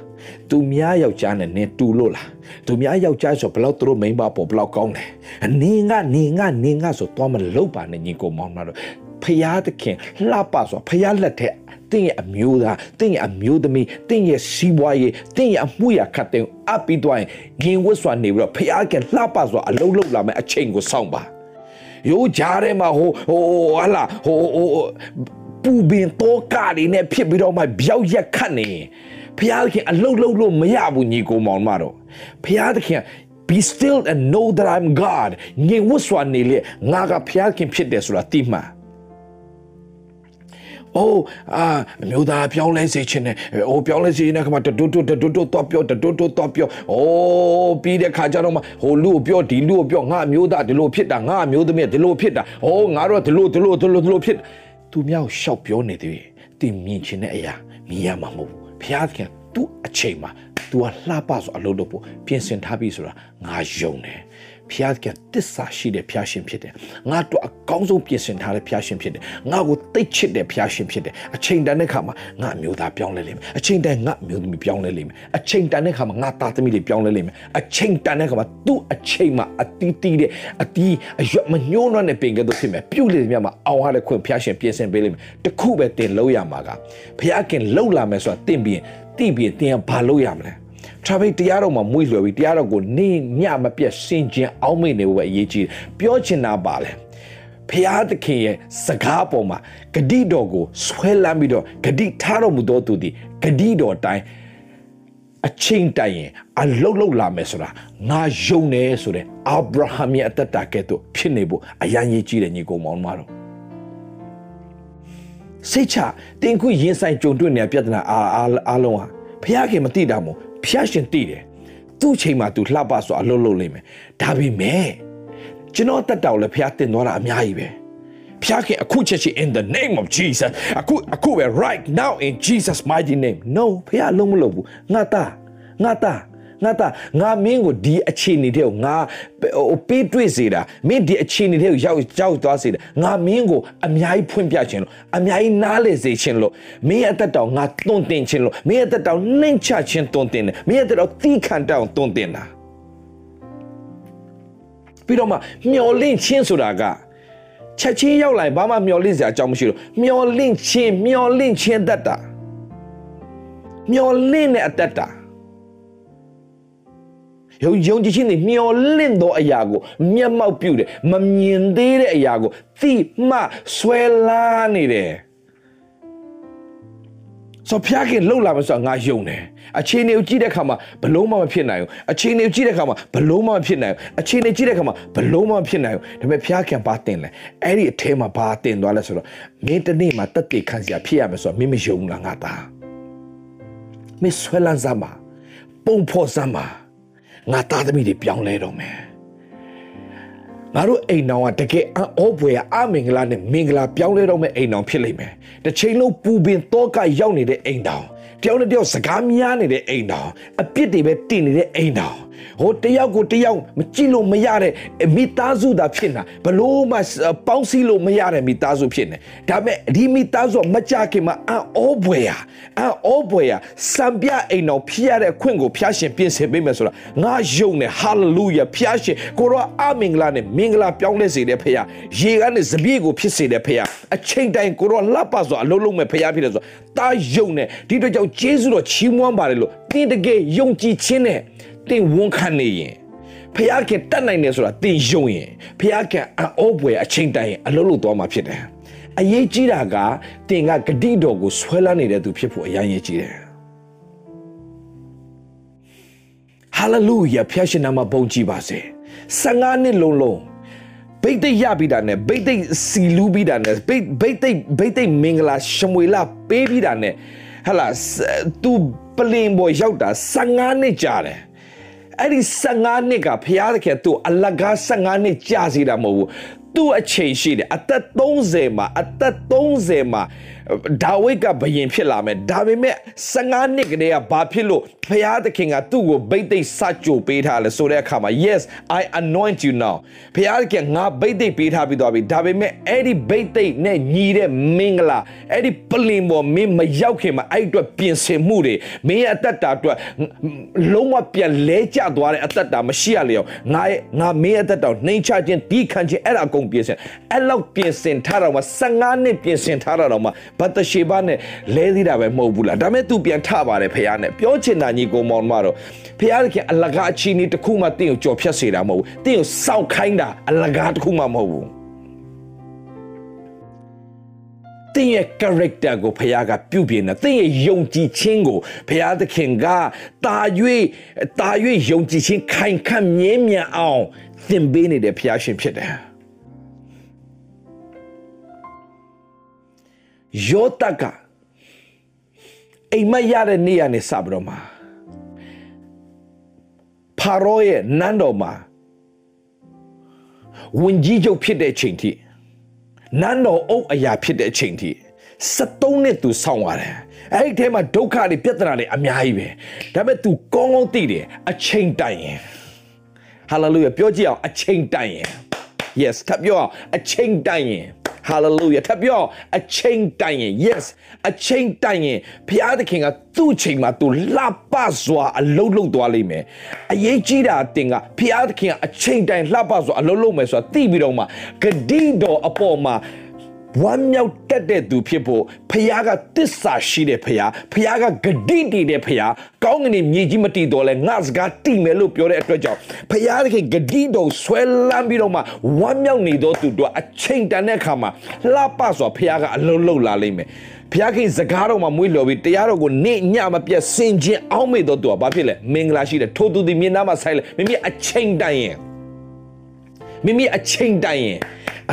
သူများယောက်ျားနဲ့နင်တူလို့လားသူများယောက်ျားဆိုဘလောက်သူတို့မိန်းမပေါ်ဘလောက်ကောင်းတယ်နင်ကနေငါနေငါဆိုတော့မလုပ်ပါနဲ့ညီကိုမောင်တို့ဖရာသခင်လှပဆိုဖရာလက်ထက်တင်းရဲ့အမျိုးသားတင်းရဲ့အမျိုးသမီးတင်းရဲ့စီးပွားရေးတင်းရဲ့အမှုရာခတ်တဲ့အပ်ပြီးတော့ငင်ဝတ်စွာနေပြီးတော့ဖရာကလှပစွာအလုံးလုံးလာမယ်အချိန်ကိုစောင့်ပါရိုးကြားထဲမှာဟိုဟိုဟာလာဟိုဟိုပူပင်တော့ကားတွေနဲ့ဖြစ်ပြီးတော့မှပြောက်ရက်ခတ်နေ ဖျားသခင်အလုတ်လုတ်လို့မရဘူးညီကိုမောင်မတော့ဖျားသခင် be still and know that I'm God ငြိမ်ဝတ်စွာနေလေငါကဖျားခင်ဖြစ်တယ်ဆိုတာသိမှာအိုးအာအမျိုးသားပြောင်းလဲစေချင်တယ်။အိုးပြောင်းလဲစေနေတဲ့ခါမှာတတွတ်တွတ်တတွတ်တွတ်တော့ပြောတတွတ်တွတ်တော့ပြောအိုးပြီးတဲ့ခါကျတော့မှဟိုလူကိုပြောဒီလူကိုပြောငါအမျိုးသားဒီလိုဖြစ်တာငါအမျိုးသမီးဒီလိုဖြစ်တာ။အိုးငါတို့ဒီလိုဒီလိုဒီလိုဒီလိုဖြစ်သူများရှောက်ပြောနေတယ်။တင်မြင်ချင်တဲ့အရာမြင်ရမှာမဟုတ် ဘူး။ဘုရားသခင်သူ့အချိန်မှာ तू ကလှပဆိုအလုပ်လုပ်ဖို့ပြင်ဆင်ထားပြီဆိုတာငါယုံတယ် ဖျားကတစ္ဆာရှိတဲ့ဖျားရှင်ဖြစ်တယ်ငါတို့အကောင်းဆုံးပြင်ဆင်ထားတဲ့ဖျားရှင်ဖြစ်တယ်ငါကိုတိတ်ချစ်တဲ့ဖျားရှင်ဖြစ်တယ်အချိန်တန်တဲ့ခါမှာငါအမျိုးသားပြောင်းလဲလိမ့်မယ်အချိန်တန်ငါအမျိုးသမီးပြောင်းလဲလိမ့်မယ်အချိန်တန်တဲ့ခါမှာငါသားသမီးတွေပြောင်းလဲလိမ့်မယ်အချိန်တန်တဲ့ခါမှာသူ့အချိန်မှာအတီးတီးတဲ့အတီးအရွက်မညှိုးနှံ့တဲ့ပင်ကဲ့သို့ဖြစ်မယ်ပြုတ်လေမြတ်မှာအောင်ရတဲ့ခွင့်ဖျားရှင်ပြင်ဆင်ပေးလိမ့်မယ်တခုပဲတင်လို့ရမှာကဖျားခင်လှုပ်လာမယ်ဆိုတာတင့်ပြီးတိပြီးတင်ဘာလုပ်ရမလဲ traffic တရားတော်မှာမွေ့လွယ်ပြီးတရားတော်ကိုနေညမပြတ်စင်ကြင်အောင်းမိနေဖို့ပဲအရေးကြီးပြောချင်တာပါလေဖျားသခင်ရဲ့စကားပေါ်မှာဂတိတော်ကိုဆွဲလမ်းပြီးတော့ဂတိထားတော်မူသောသူသည်ဂတိတော်တိုင်းအချင်းတိုင်ရင်အလုတ်လုတ်လာမယ်ဆိုတာငါယုံတယ်ဆိုတဲ့အာဗြဟံရဲ့အသက်တာကဲ့သို့ဖြစ်နေဖို့အရန်ကြီးကြီးတယ်ညီကောင်မောင်မတော်စိတ်ချတင်ခုရင်ဆိုင်ကြုံတွေ့နေတဲ့ပြဿနာအားအားလုံးဟာဖះခင်မသိတာမို့ ဖះရှင်သိတယ်သူ့ချိန်မှာသူလှပစွာအလုပ်လုပ်လိမ့်မယ်ဒါပေမဲ့ကျွန်တော်တက်တောက်လည်းဖះတင်သွားတာအများကြီးပဲဖျားခင်အခုချက်ချင်း in the name of Jesus အခုအခုပဲ right now in Jesus mighty name no ဖျားလုံးမလုပ်ဘူးငါသားငါသား ငါသားငါမင်းကိုဒီအခြေအနေတဲ့ကိုငါဟိုပေးတွေ့စေတာမင်းဒီအခြေအနေတဲ့ကိုရောက်ရောက်သွားစေတာငါမင်းကိုအများကြီးဖွင့်ပြခြင်းလို့အများကြီးနားလေစေခြင်းလို့မင်းအသက်တောင်ငါတွန်းတင်ခြင်းလို့မင်းအသက်တောင်နှိမ်ချခြင်းတွန်းတင်တယ်မင်းအသက်တောင်သီးခံတောင်တွန်းတင်တာပြီးတော့မှမျောလင့်ခြင်းဆိုတာကချက်ချင်းရောက်လာရင်ဘာမှမျောလင့်စရာအကြောင်းမရှိလို့မျောလင့်ခြင်းမျောလင့်ခြင်းတတ်တာမျောလင့်တဲ့အတ္တတာ ယုံယုံကြည်ခြင်းတွေမျောလင့်သောအရာကိုမျက်မှောက်ပြုတယ်မမြင်သေးတဲ့အရာကိုသိမှဆွဲလာနေတယ်ဆိုဖျားခင်လှုပ်လာမှဆိုငါယုံတယ်အခြေအနေကိုကြည့်တဲ့အခါမှာဘလုံးမမဖြစ်နိုင်ဘူးအခြေအနေကိုကြည့်တဲ့အခါမှာဘလုံးမမဖြစ်နိုင်ဘူးအခြေအနေကြည့်တဲ့အခါမှာဘလုံးမမဖြစ်နိုင်ဘူးဒါပေမဲ့ဖျားခင်ပါတင်လဲအဲ့ဒီအထဲမှာဘာတင်သွားလဲဆိုတော့မင်းတနေ့မှာတက်တေခံစရာဖြစ်ရမယ်ဆိုတော့မင်းမယုံလားငါသားမင်းဆွဲလန်းစမ်းပါပုံဖော်စမ်းပါ ငါသားသမီးတွေပြောင်းလဲတော့မယ်ငါတို့အိမ်တော်ကတကယ်အောဘွယ်အမင်္ဂလာနဲ့မင်္ဂလာပြောင်းလဲတော့မဲ့အိမ်တော်ဖြစ်လိမ့်မယ်တစ်ချိန်လုံးပူပင်တော့ကရောက်နေတဲ့အိမ်တော်တယောက်နဲ့တယောက်စကားများနေတဲ့အိမ်တော်အပြစ်တွေပဲတင်နေတဲ့အိမ်တော် ဟိုတယောက်ကိုတယောက်မကြည့်လို့မရတဲ့မိသားစုသာဖြစ်နေဘလို့မှပေါင်းစည်းလို့မရတဲ့မိသားစုဖြစ်နေဒါပေမဲ့ဒီမိသားစုမကြခင်မှာအောဘွယ်ဟာအောဘွယ်ဟာစံပြအိမ်တော်ဖြစ်ရတဲ့အခွင့်ကိုဖျားရှင်ပြင်ဆင်ပေးမယ်ဆိုတာငါယုံတယ်ဟာလေလုယာဖျားရှင်ကိုရောအမင်္ဂလာနဲ့မင်္ဂလာပြောင်းလဲစေတဲ့ဖခင်ရေကနေစပြည့်ကိုဖြစ်စေတဲ့ဖခင်အချိန်တိုင်းကိုရောလှပစွာအလုံးလုံးမဲ့ဖခင်ဖြစ်တယ်ဆိုတာယုံတယ်ဒီတော့ကြောင့်ဂျေဇုတော်ချီးမွမ်းပါတယ်လို့တင်းတကယ်ယုံကြည်ခြင်းနဲ့ တင်ဝန်ခံနေရင်ဖခင်တတ်နိုင်တယ်ဆိုတာတင်ယုံရင်ဖခင်အောပွဲအချိန်တိုင်းအလုံးလုံးသွားမှာဖြစ်တယ်အရေးကြီးတာကတင်ကဂတိတော်ကိုဆွဲလန်းနေတဲ့သူဖြစ်ဖို့အရင်ရေးကြီးတယ်ဟာလေလုယာဖျားရှင်နာမဘုန်းကြီးပါစေ15နှစ်လုံးလုံးဘိတ်သိက်ရပြီးတာနဲ့ဘိတ်သိက်စီလူးပြီးတာနဲ့ဘိတ်ဘိတ်သိက်ဘိတ်သိက်မင်္ဂလာရှမွေလာပေးပြီးတာနဲ့ဟလာသူပလင်ပေါ်ရောက်တာ15နှစ်ကြာတယ် အဲ့ဒီ15နှစ်ကဖျားသခင်သူအလကား15နှစ်ကြာစီတာမဟုတ်ဘူးသူ့အချိန်ရှိတယ်အသက်30မှာအသက်30မှာဒါဝိဒ်ကဘယင်ဖြစ်လာမယ်ဒါပေမဲ့15နှစ်ကတည်းကဘာဖြစ်လို့ဖျားသခင်ကသူ့ကိုဗိတ်သိက်စကြိုပေးထားလဲဆိုတဲ့အခါမှာ yes i anoint you now ဖျားသခင်ငါဗိတ်သိက်ပေးထားပြီးသွားပြီဒါပေမဲ့အဲ့ဒီဗိတ်သိက်နဲ့ညီတဲ့မင်္ဂလာအဲ့ဒီပလင်ပေါ်မင်းမရောက်ခင်မှာအဲ့အတွက်ပြင်ဆင်မှုတွေမင်းရဲ့အသက်တာအတွက်လုံးဝပြန်လဲကျသွားတဲ့အသက်တာမရှိရလေအောင်ငါရဲ့ငါမင်းရဲ့အသက်တာနှိမ်ချခြင်းဒီခံခြင်းအဲ့ဒါအကုန်ပြင်ဆင်အဲ့လောက်ပြင်ဆင်ထားတော့မှ15နှစ်ပြင်ဆင်ထားတော့မှဘတ်တရှေဘနဲ့လဲသေးတာပဲမဟုတ်ဘူးလားဒါမဲ့ तू ပြန်ထပါတယ်ဖះနဲ့ပြောချင်တာညီကောင်မောင်မတော့ဖះခင်အလကားအချီနေတစ်ခုမှတင့်ကိုကြော်ဖြတ်စေတာမဟုတ်ဘူးတင့်ကိုစောက်ခိုင်းတာအလကားတစ်ခုမှမဟုတ်ဘူးတင်းရဲ့ character ကိုဖခင်ကပြုပြင်တယ်တင်းရဲ့ယုံကြည်ခြင်းကိုဖခင်သခင်ကတာ၍တာ၍ယုံကြည်ခြင်းခိုင်ခန့်မြဲမြံအောင်သင်ပေးနေတဲ့ဖခင်ရှင်ဖြစ်တယ် ယောတကအိမ်မက်ရတဲ့နေ့ရနေစပြီးတော့မှာဖာရောရဲ့နန်းတော်မှာဝင်ကြီးချုပ်ဖြစ်တဲ့ချိန်ထိနန်းတော်အုပ်အရာဖြစ်တဲ့ချိန်ထိ73နှစ်သူဆောင်းရတယ်အဲ့ဒီထဲမှာဒုက္ခတွေပြဿနာတွေအများကြီးပဲဒါပေမဲ့ तू ကောင်းကောင်းသိတယ်အချိန်တိုင်ရင်ဟာလေလုယာပြောကြည့်အောင်အချိန်တိုင်ရင် yes ထပ်ပြောအောင်အချိန်တိုင်ရင် hallelujah ထပ်ပြောအချိန်တိုင်ရင် yes အချိန်တိုင်ရင်ဘုရားသခင်ကသူ့ချိန်မှာသူလှပစွာအလုံးလုံးသွားလိမ့်မယ်အရေးကြီးတာတင်ကဘုရားသခင်ကအချိန်တိုင်လှပစွာအလုံးလုံးမယ်ဆိုတာသိပြီးတော့မှဂတိတော်အပေါ်မှာ ဝမ်းမြောက်တတ်တဲ့သူဖြစ်ဖို့ဖခင်ကတစ္ဆာရှိတဲ့ဖခင်ဖခင်ကဂတိတည်တဲ့ဖခင်ကောင်းကင်မြေကြီးမတည်တော့လဲငါစကားတည်မယ်လို့ပြောတဲ့အတွက်ကြောင့်ဖခင်ကဂတိတော်ဆွဲလန်းပြီးတော့မှဝမ်းမြောက်နေသောသူတို့အချိန်တန်တဲ့အခါမှာလှပစွာဖခင်ကအလုံးလုံးလာလိမ့်မယ်ဖျားခင်စကားတော်မှာမွေးလျော်ပြီးတရားတော်ကိုနေ့ညမပြတ်စင်ခြင်းအောင်းမေတော်သူကဘာဖြစ်လဲမင်္ဂလာရှိတယ်ထို့သူဒီမြင်သားမှာဆိုင်လဲမိမိအချိန်တိုင်ရင်မိမိအချိန်တိုင်ရင်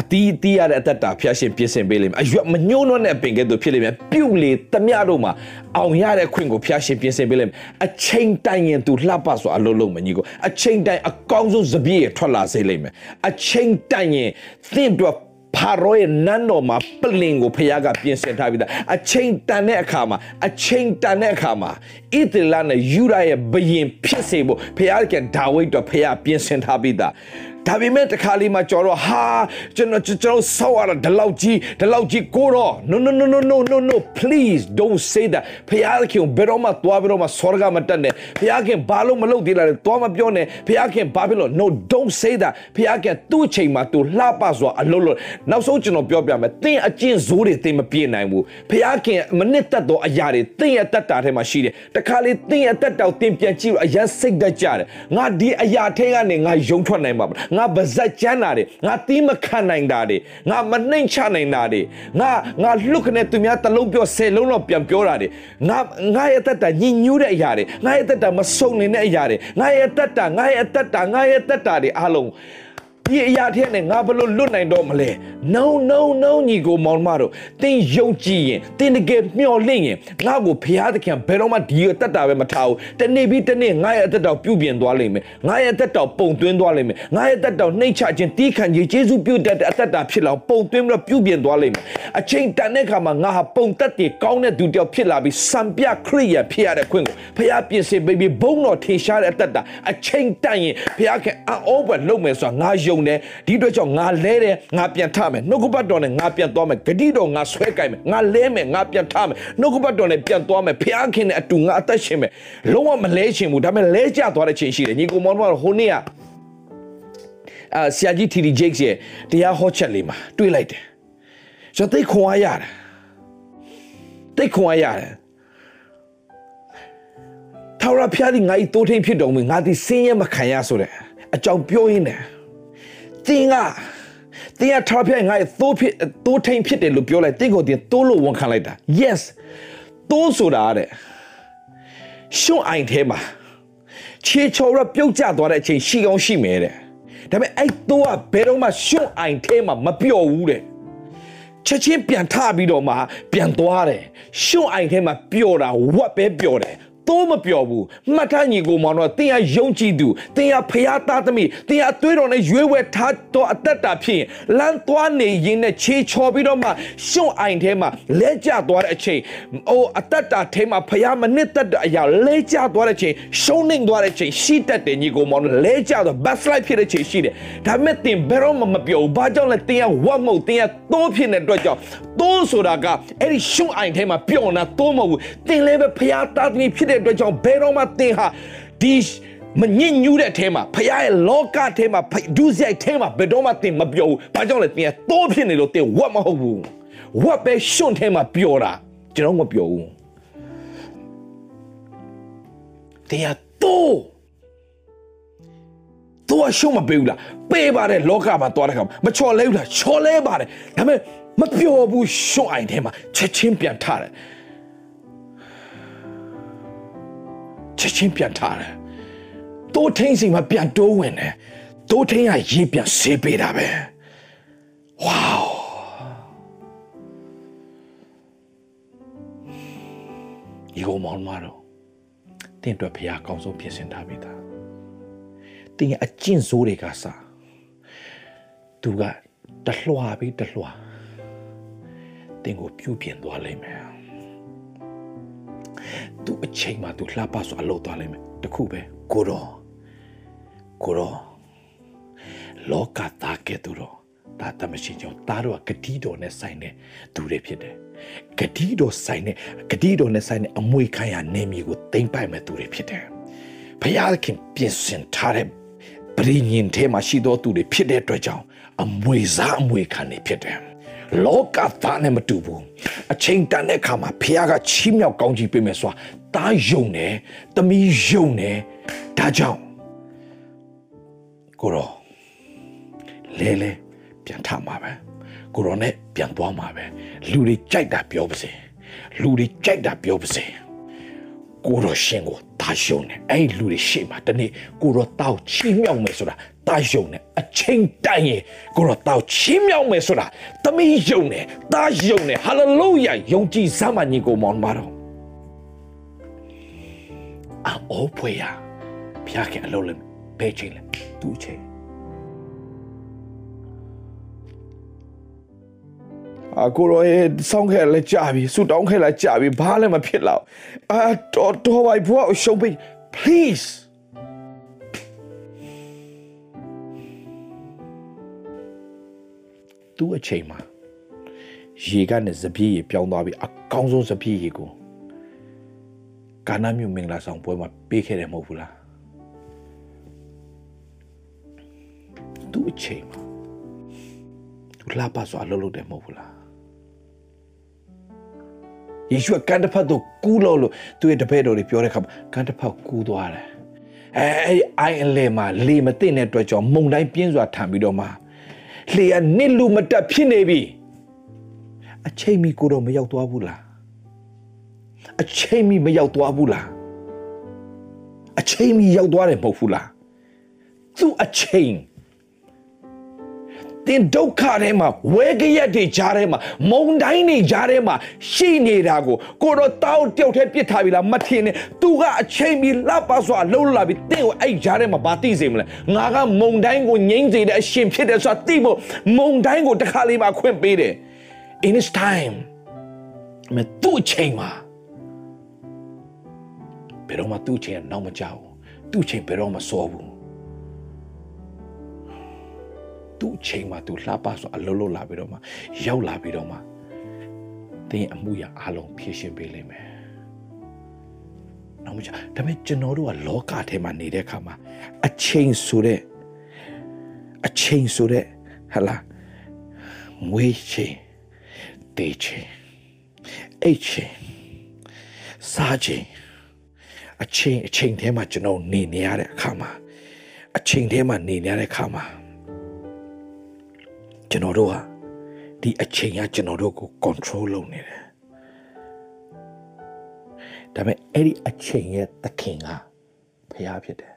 အတီးတီးရတဲ့အသက်တာဖျားရှင်ပြင်ဆင်ပေးလိမ့်မယ်အရွက်မညှိုးနှောတဲ့ပင်ကဲ့သို့ဖြစ်လိမ့်မယ်ပြုတ်လေတမျှတို့မှာအောင်ရတဲ့ခွင့်ကိုဖျားရှင်ပြင်ဆင်ပေးလိမ့်မယ်အချိန်တိုင်ရင်သူလှပစွာအလုပ်လုပ်မယ်ညီကိုအချိန်တိုင်အကောင်းဆုံးစပြည့်ရထွက်လာစေလိမ့်မယ်အချိန်တိုင်ရင်သင်တို့ဖာရောရဲ့နန်းတော်မှာပလင်ကိုဖခင်ကပြင်ဆင်ထားပြီးသားအချိန်တန်တဲ့အခါမှာအချိန်တန်တဲ့အခါမှာဣသရေလနဲ့ယူဒရဲ့ဘရင်ဖြစ်စေဖို့ဖခင်ကဒါဝိဒ်တော်ဖခင်ပြင်ဆင်ထားပြီးသားဒါပေမဲ့တခါလေးမှကြော်တော့ဟာကျွန်တော်ကျွန်တော်ဆောက်ရတာဒီလောက်ကြီးဒီလောက်ကြီးကိုတော့ no no no no no no no please don't say that ဖခင်ဘယ်တော့မှသွားပြီးတော့မှစောရကမတက်နဲ့ဖခင်ဘာလို့မလုပ်သေးလားသွားမပြောနဲ့ဖခင်ဘာဖြစ်လို့ no don't say that ဖခင်သူ့အချိန်မှာသူလှပစွာအလုပ်လုပ်နောက်ဆုံးကျွန်တော်ပြောပြမယ်သင်အကျင့်ဇိုးတွေသင်မပြေနိုင်ဘူးဖခင်မနစ်သက်သောအရာတွေသင်ရဲ့တက်တာထဲမှာရှိတယ်တခါလေးသင်ရဲ့တက်တာကိုသင်ပြန်ကြည့်လို့အရင်စိတ်သက်ကြတယ်ငါဒီအရာထဲကနေငါယုံထွက်နိုင်မှာငါပါဇက်ကျမ်းတာတွေငါသီးမခံနိုင်တာတွေငါမနှိမ်ချနိုင်တာတွေငါငါလှုပ်ခနဲ့သူများတလုံးပြောဆယ်လုံးတော့ပြန်ပြောတာတွေငါငါရဲ့တက်တာညင်ညူးတဲ့အရာတွေငါရဲ့တက်တာမစုံနေတဲ့အရာတွေငါရဲ့တက်တာငါရဲ့တက်တာငါရဲ့တက်တာတွေအားလုံး ဒီအရာထဲနဲ့ငါဘလို့လွတ်နိုင်တော့မလဲ no no no ညီကိုမောင်မတို့သင်ယုံကြည်ရင်သင်တကယ်မျှော်လင့်ရင်ငါ့ကိုဖျားသခင်ဘယ်တော့မှဒီအသက်တာပဲမထားဘူးတနေ့ပြီးတနေ့ငါရဲ့အသက်တာပြုပြင်သွားလိမ့်မယ်ငါရဲ့အသက်တာပုံသွင်းသွားလိမ့်မယ်ငါရဲ့အသက်တာနှိမ့်ချခြင်းတီးခံခြင်းယေရှုပြုတတ်တဲ့အသက်တာဖြစ်လာပုံသွင်းပြီးတော့ပြုပြင်သွားလိမ့်မယ်အချိန်တန်တဲ့အခါမှာငါဟာပုံသက်တည်ကောင်းတဲ့သူတယောက်ဖြစ်လာပြီးစံပြခရိယာဖြစ်ရတဲ့ခွင့်ကိုဖျားပြင်ဆင်ပေးပြီးဘုံတော်ထင်ရှားတဲ့အသက်တာအချိန်တန်ရင်ဖျားခင်အောဘလုပ်မယ်ဆိုတာငါယုံတယ်ဒီအတွက်ကြောင့်ငါလဲတယ်ငါပြန်ထမယ်နှုတ်ကပတ်တော်နဲ့ငါပြန်သွားမယ်ဂတိတော်ငါဆွဲကြိုက်မယ်ငါလဲမယ်ငါပြန်ထမယ်နှုတ်ကပတ်တော်နဲ့ပြန်သွားမယ်ဖျားခင်နဲ့အတူငါအသက်ရှင်မယ်လုံးဝမလဲချင်ဘူးဒါပေမဲ့လဲကျသွားတဲ့ချိန်ရှိတယ်ညီကောင်မောင်တို့ကဟိုနေ့ကအာဆရာကြီးတီတီဂျိတ်ရဲ့တရားဟောချက်လေးမှာတွေ့လိုက်တယ်ကျွန်တော်သိခွန်အားရတယ်သိခွန်အားရတယ်ထာဝရဘုရားဒီငါ့တိုးထိန်ဖြစ်တော်မူငါဒီစင်းရဲမခံရဆိုတဲ့အကြောင်းပြောရင်းတယ် တင်းကတင်းကထာပြိုင်ငါ့သိုးဖြစ်သိုးထိန်ဖြစ်တယ်လို့ပြောလိုက်တင်းကိုတင်းသိုးလို့ဝန်ခံလိုက်တာ yes သိုးဆိုတာတဲ့ရှုံအိုင်ထဲမှာခြေချော်ရပြုတ်ကျသွားတဲ့အချိန်ရှိကောင်းရှိမယ်တဲ့ဒါပေမဲ့အဲ့သိုးကဘယ်တော့မှရှုံအိုင်ထဲမှာမပျော်ဘူးတဲ့ချက်ချင်းပြန်ထပြီးတော့မှပြန်သွားတယ်ရှုံအိုင်ထဲမှာပျော်တာဝက်ပဲပျော်တယ် တိုးမပြောဘူးမှတ်ထားညီကိုမောင်တော့တင်ရယုံကြည်သူတင်ရဖျားသားသမီးတင်ရအသွေးတော်နဲ့ရွေးဝဲထားတော့အသက်တာဖြစ်ရင်လမ်းသွားနေရင်နဲ့ခြေချော်ပြီးတော့မှရှုံအိုင်ထဲမှာလဲကျသွားတဲ့အချိန်အိုအသက်တာထဲမှာဖျားမနစ်သက်တဲ့အရာလဲကျသွားတဲ့အချိန်ရှုံးနေသွားတဲ့အချိန်ရှိတတ်တယ်ညီကိုမောင်လဲကျတော့ backslide ဖြစ်တဲ့ချိန်ရှိတယ်ဒါပေမဲ့တင်ဘယ်တော့မှမပြောဘူးဘာကြောင့်လဲတင်ရဝတ်မဟုတ်တင်ရတိုးဖြစ်တဲ့အတွက်ကြောင့်တိုးဆိုတာကအဲ့ဒီရှုံအိုင်ထဲမှာပျော်နေတာတိုးမဟုတ်ဘူးတင်လည်းပဲဖျားသားသမီးဖြစ်တဲ့အတွက်ကြောင့်ဘယ်တော့မှသင်ဟာဒီမညစ်ညူးတဲ့အထဲမှာဖခင်ရဲ့လောကထဲမှာဒုစရိုက်ထဲမှာဘယ်တော့မှသင်မပြောဘူး။ဘာကြောင့်လဲသင်ကတိုးဖြစ်နေလို့သင်ဝတ်မဟုတ်ဘူး။ဝတ်ပဲရှွန့်ထဲမှာပျော်တာကျွန်တော်မပျော်ဘူး။သင်ကတိုးတိုးရှုံးမပေးဘူးလားပေးပါတယ်လောကမှာသွားတဲ့ခါမချော်လဲဘူးလားချော်လဲပါတယ်ဒါပေမဲ့မပျော်ဘူးရှွန့်အိုင်ထဲမှာချက်ချင်းပြန်ထတယ် ချက်ချင်းပြန်ထားတယ်တိုးထင်းစီမှာပြန်တိုးဝင်တယ်တိုးထင်းကရေးပြန်ဆေးပေးတာပဲဝေါဒီကောင်မောင်မတော်တင်းအတွက်ဖရားကောင်းဆုံးပြင်ဆင်ထားပေးတာတင်းရဲ့အကျင့်ဆိုးတွေကစားသူကတလွှာပြီးတလွှာတင်းကိုပြုတ်ပြင်သွားလိမ့်မယ် သူအချိန်မှသူလှပစွာလှုပ်သွားလိမ့်မယ်တခုပဲကိုတော့ကိုတော့လောကသားကဲ့သို့တော့ဒါတမရှိကြောင်းသားတို့ကဂတိတော်နဲ့ဆိုင်တဲ့သူတွေဖြစ်တယ်ဂတိတော်ဆိုင်တဲ့ဂတိတော်နဲ့ဆိုင်တဲ့အမွေခံရနေမီကိုတိမ့်ပိုက်မဲ့သူတွေဖြစ်တယ်ဘုရားခင်ပြင်ဆင်ထားတဲ့ပရိညင်ထဲမှာရှိသောသူတွေဖြစ်တဲ့အတွက်ကြောင့်အမွေစားအမွေခံနေဖြစ်တယ်လောကသားနဲ့မတူဘူးအချိန်တန်တဲ့အခါမှာဖះကချီးမြှောက်ကောင်းကြီးပေးမယ်ဆိုတာ တားယုံတယ်တမီးယုံတယ်ဒါကြောင့်ကိုရောလဲလဲပြန်ထမှာပဲကိုရောနဲ့ပြန်သွားမှာပဲလူတွေကြိုက်တာပြောပါစေလူတွေကြိုက်တာပြောပါစေကိုရောရှင်ကိုတားယုံတယ်အဲ့လူတွေရှေ့မှာတနေ့ကိုရောတောက်ချီးမြှောက်မယ်ဆိုတာတာယုံနဲ့အချိန်တိုင်ရင်ကိုတော့တောက်ချင်းမြောက်မယ်ဆိုတာသမီးယုံနဲ့တာယုံနဲ့ဟာလေလုယာယုံကြည်စမ်းမညီကိုမောင်မတော် အော်ဖွေရဖျားခင်အလုပ်လည်းဘယ်ချိန်လဲသူ့အချိန်အကိုရောရဲ့ဆောင်းခဲ့လဲကြာပြီဆူတောင်းခဲ့လဲကြာပြီဘာလည်းမဖြစ်တော့အာတော်တော်ပါဘွားရှုံးပေး please သူ့အချိန်မှာရေကနေစပြည့်ရေပြောင်းသွားပြီအကောင်းဆုံးစပြည့်ရေကို ကာနာမြို့မင်္ဂလာဆောင်ပွဲမှာပေးခဲ့တယ်မဟုတ်ဘူးလားသူ့အချိန်မှာသူလှပစွာလှုပ်လှုပ်တယ်မဟုတ်ဘူးလားယေရှုကကန်တဖတ်တို့ကူးလို့လို့သူ့ရဲ့တပည့်တော်တွေပြောတဲ့အခါမှာကန်တဖတ်ကူးသွားတယ်အဲအဲ့အိုင်အလဲမှာလေမသိတဲ့အတွက်ကြောင့်မုန်တိုင်းပြင်းစွာထန်ပြီးတော့မှလေကနစ်လူမတက်ဖြစ်နေပြီအချိန်မီကိုတော့မရောက်သွားဘူးလား အချိန်မီမရောက်သွားဘူးလားအချိန်မီရောက်သွားတယ်မဟုတ်ဘူးလားသူ့အချိန်တင်ဒုက္ခထဲမှာဝဲကြရက်တွေကြားထဲမှာမုံတိုင်းတွေကြားထဲမှာရှိနေတာကိုကိုတော့တောက်တယောက်တည်းပြစ်ထားပြီလားမထင်နဲ့သူကအချိန်မီလှပစွာလှုပ်လာပြီတင့်ကိုအဲ့ကြားထဲမှာဘာသိစေမလဲငါကမုံတိုင်းကိုငိမ့်စေတဲ့အရှင်ဖြစ်တယ်ဆိုတာသိဖို့မုံတိုင်းကိုတစ်ခါလေးမှခွင့်ပေးတယ် in its time မသူ့အချိန်မှာ ဘယ်တော့မှသူ့အချိန်နောက်မကြောက်ဘူးသူ့အချိန်ဘယ်တော့မှစောဘူးသူ့အချိန်မှာသူလှပဆိုအလုံးလုံးလာပြီးတော့မှရောက်လာပြီးတော့မှတင်းအမှုရအားလုံးဖြည့်ရှင်ပေးလိမ့်မယ်နောက်မကြဒါပေမဲ့ကျွန်တော်တို့ကလောကထဲမှာနေတဲ့အခါမှာအချိန်ဆိုတဲ့အချိန်ဆိုတဲ့ဟလာမွေးချိန်တေးချိန်အိတ်ချိန်စားချိန် အချိန်အချိန်ထဲမှာကျွန်တော်နေနေရတဲ့အခါမှာအချိန်ထဲမှာနေနေရတဲ့အခါမှာကျွန်တော်တို့ဟာဒီအချိန်ကကျွန်တော်တို့ကို control လုပ်နေတယ်ဒါပေမဲ့အဲ့ဒီအချိန်ရဲ့သခင်ကဖျားဖြစ်တယ်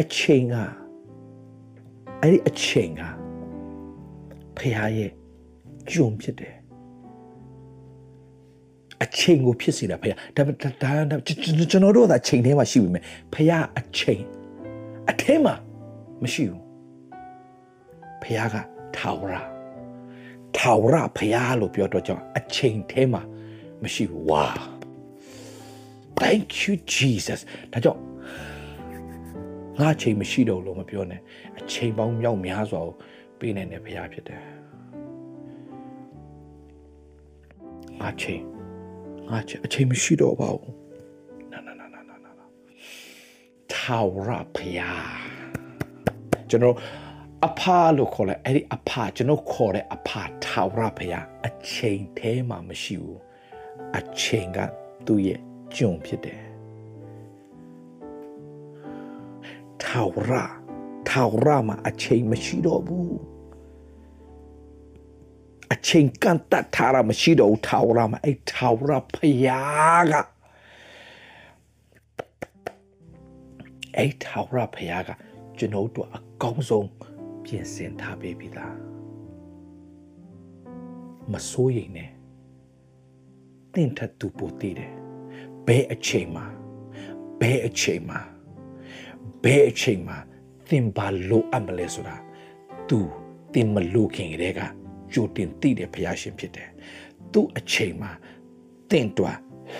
အချိန်ကအဲ့ဒီအချိန်ကဖျားရဲ့ဂျုံဖြစ်တယ် အချိန်ကိုဖြစ်စေတာဖခင်ဒါဒါကျွန်တော်တို့ကအချိန်ထဲမှာရှိပြီမယ်ဖခင်အချိန်အထဲမှာမရှိဘူးဖခင်ကထာဝရထာဝရဖခင်လို့ပြောတော့ကြောင့်အချိန်ထဲမှာမရှိဘူးဝါ Thank you Jesus ဒါကြောင့်ငါအချိန်မရှိတော့လို့မပြောနဲ့အချိန်ပေါင်းမြောက်များစွာကိုပေးနိုင်တဲ့ဖခင်ဖြစ်တယ်ငါချိန် ငါချက်အချိန်မရှိတော့ပါဘူးနာနာနာနာနာနာထာဝရဖျားကျွန်တော်အဖာလို့ခေါ်လဲအဲ့ဒီအဖာကျွန်တော်ခေါ်တဲ့အဖာထာဝရဖျားအချိန်သေးမှမရှိဘူးအချိန်ကသူ့ရဲ့ကြုံဖြစ်တယ်ထာဝရထာဝရမှာအချိန်မရှိတော့ဘူး အချိန်ကန့်တတ်ထားတာမရှိတော့ဘူးထာဝရမှာအဲ့ထာဝရဖယားကအဲ့ထာဝရဖယားကကျွန်တော်တို့အကောင်းဆုံးပြင်ဆင်ထားပေးပြီလားမစိုးရိမ်နဲ့တင့်ထသူပိုတည်တယ်ဘယ်အချိန်မှာဘယ်အချိန်မှာဘယ်အချိန်မှာသင်ဘာလို့အပ်မလဲဆိုတာ तू သင်မလို့ခင်ကလေးက ကြိုတင်သိတဲ့ဘုရားရှင်ဖြစ်တယ်။သူ့အချိန်မှာတင့်တွာ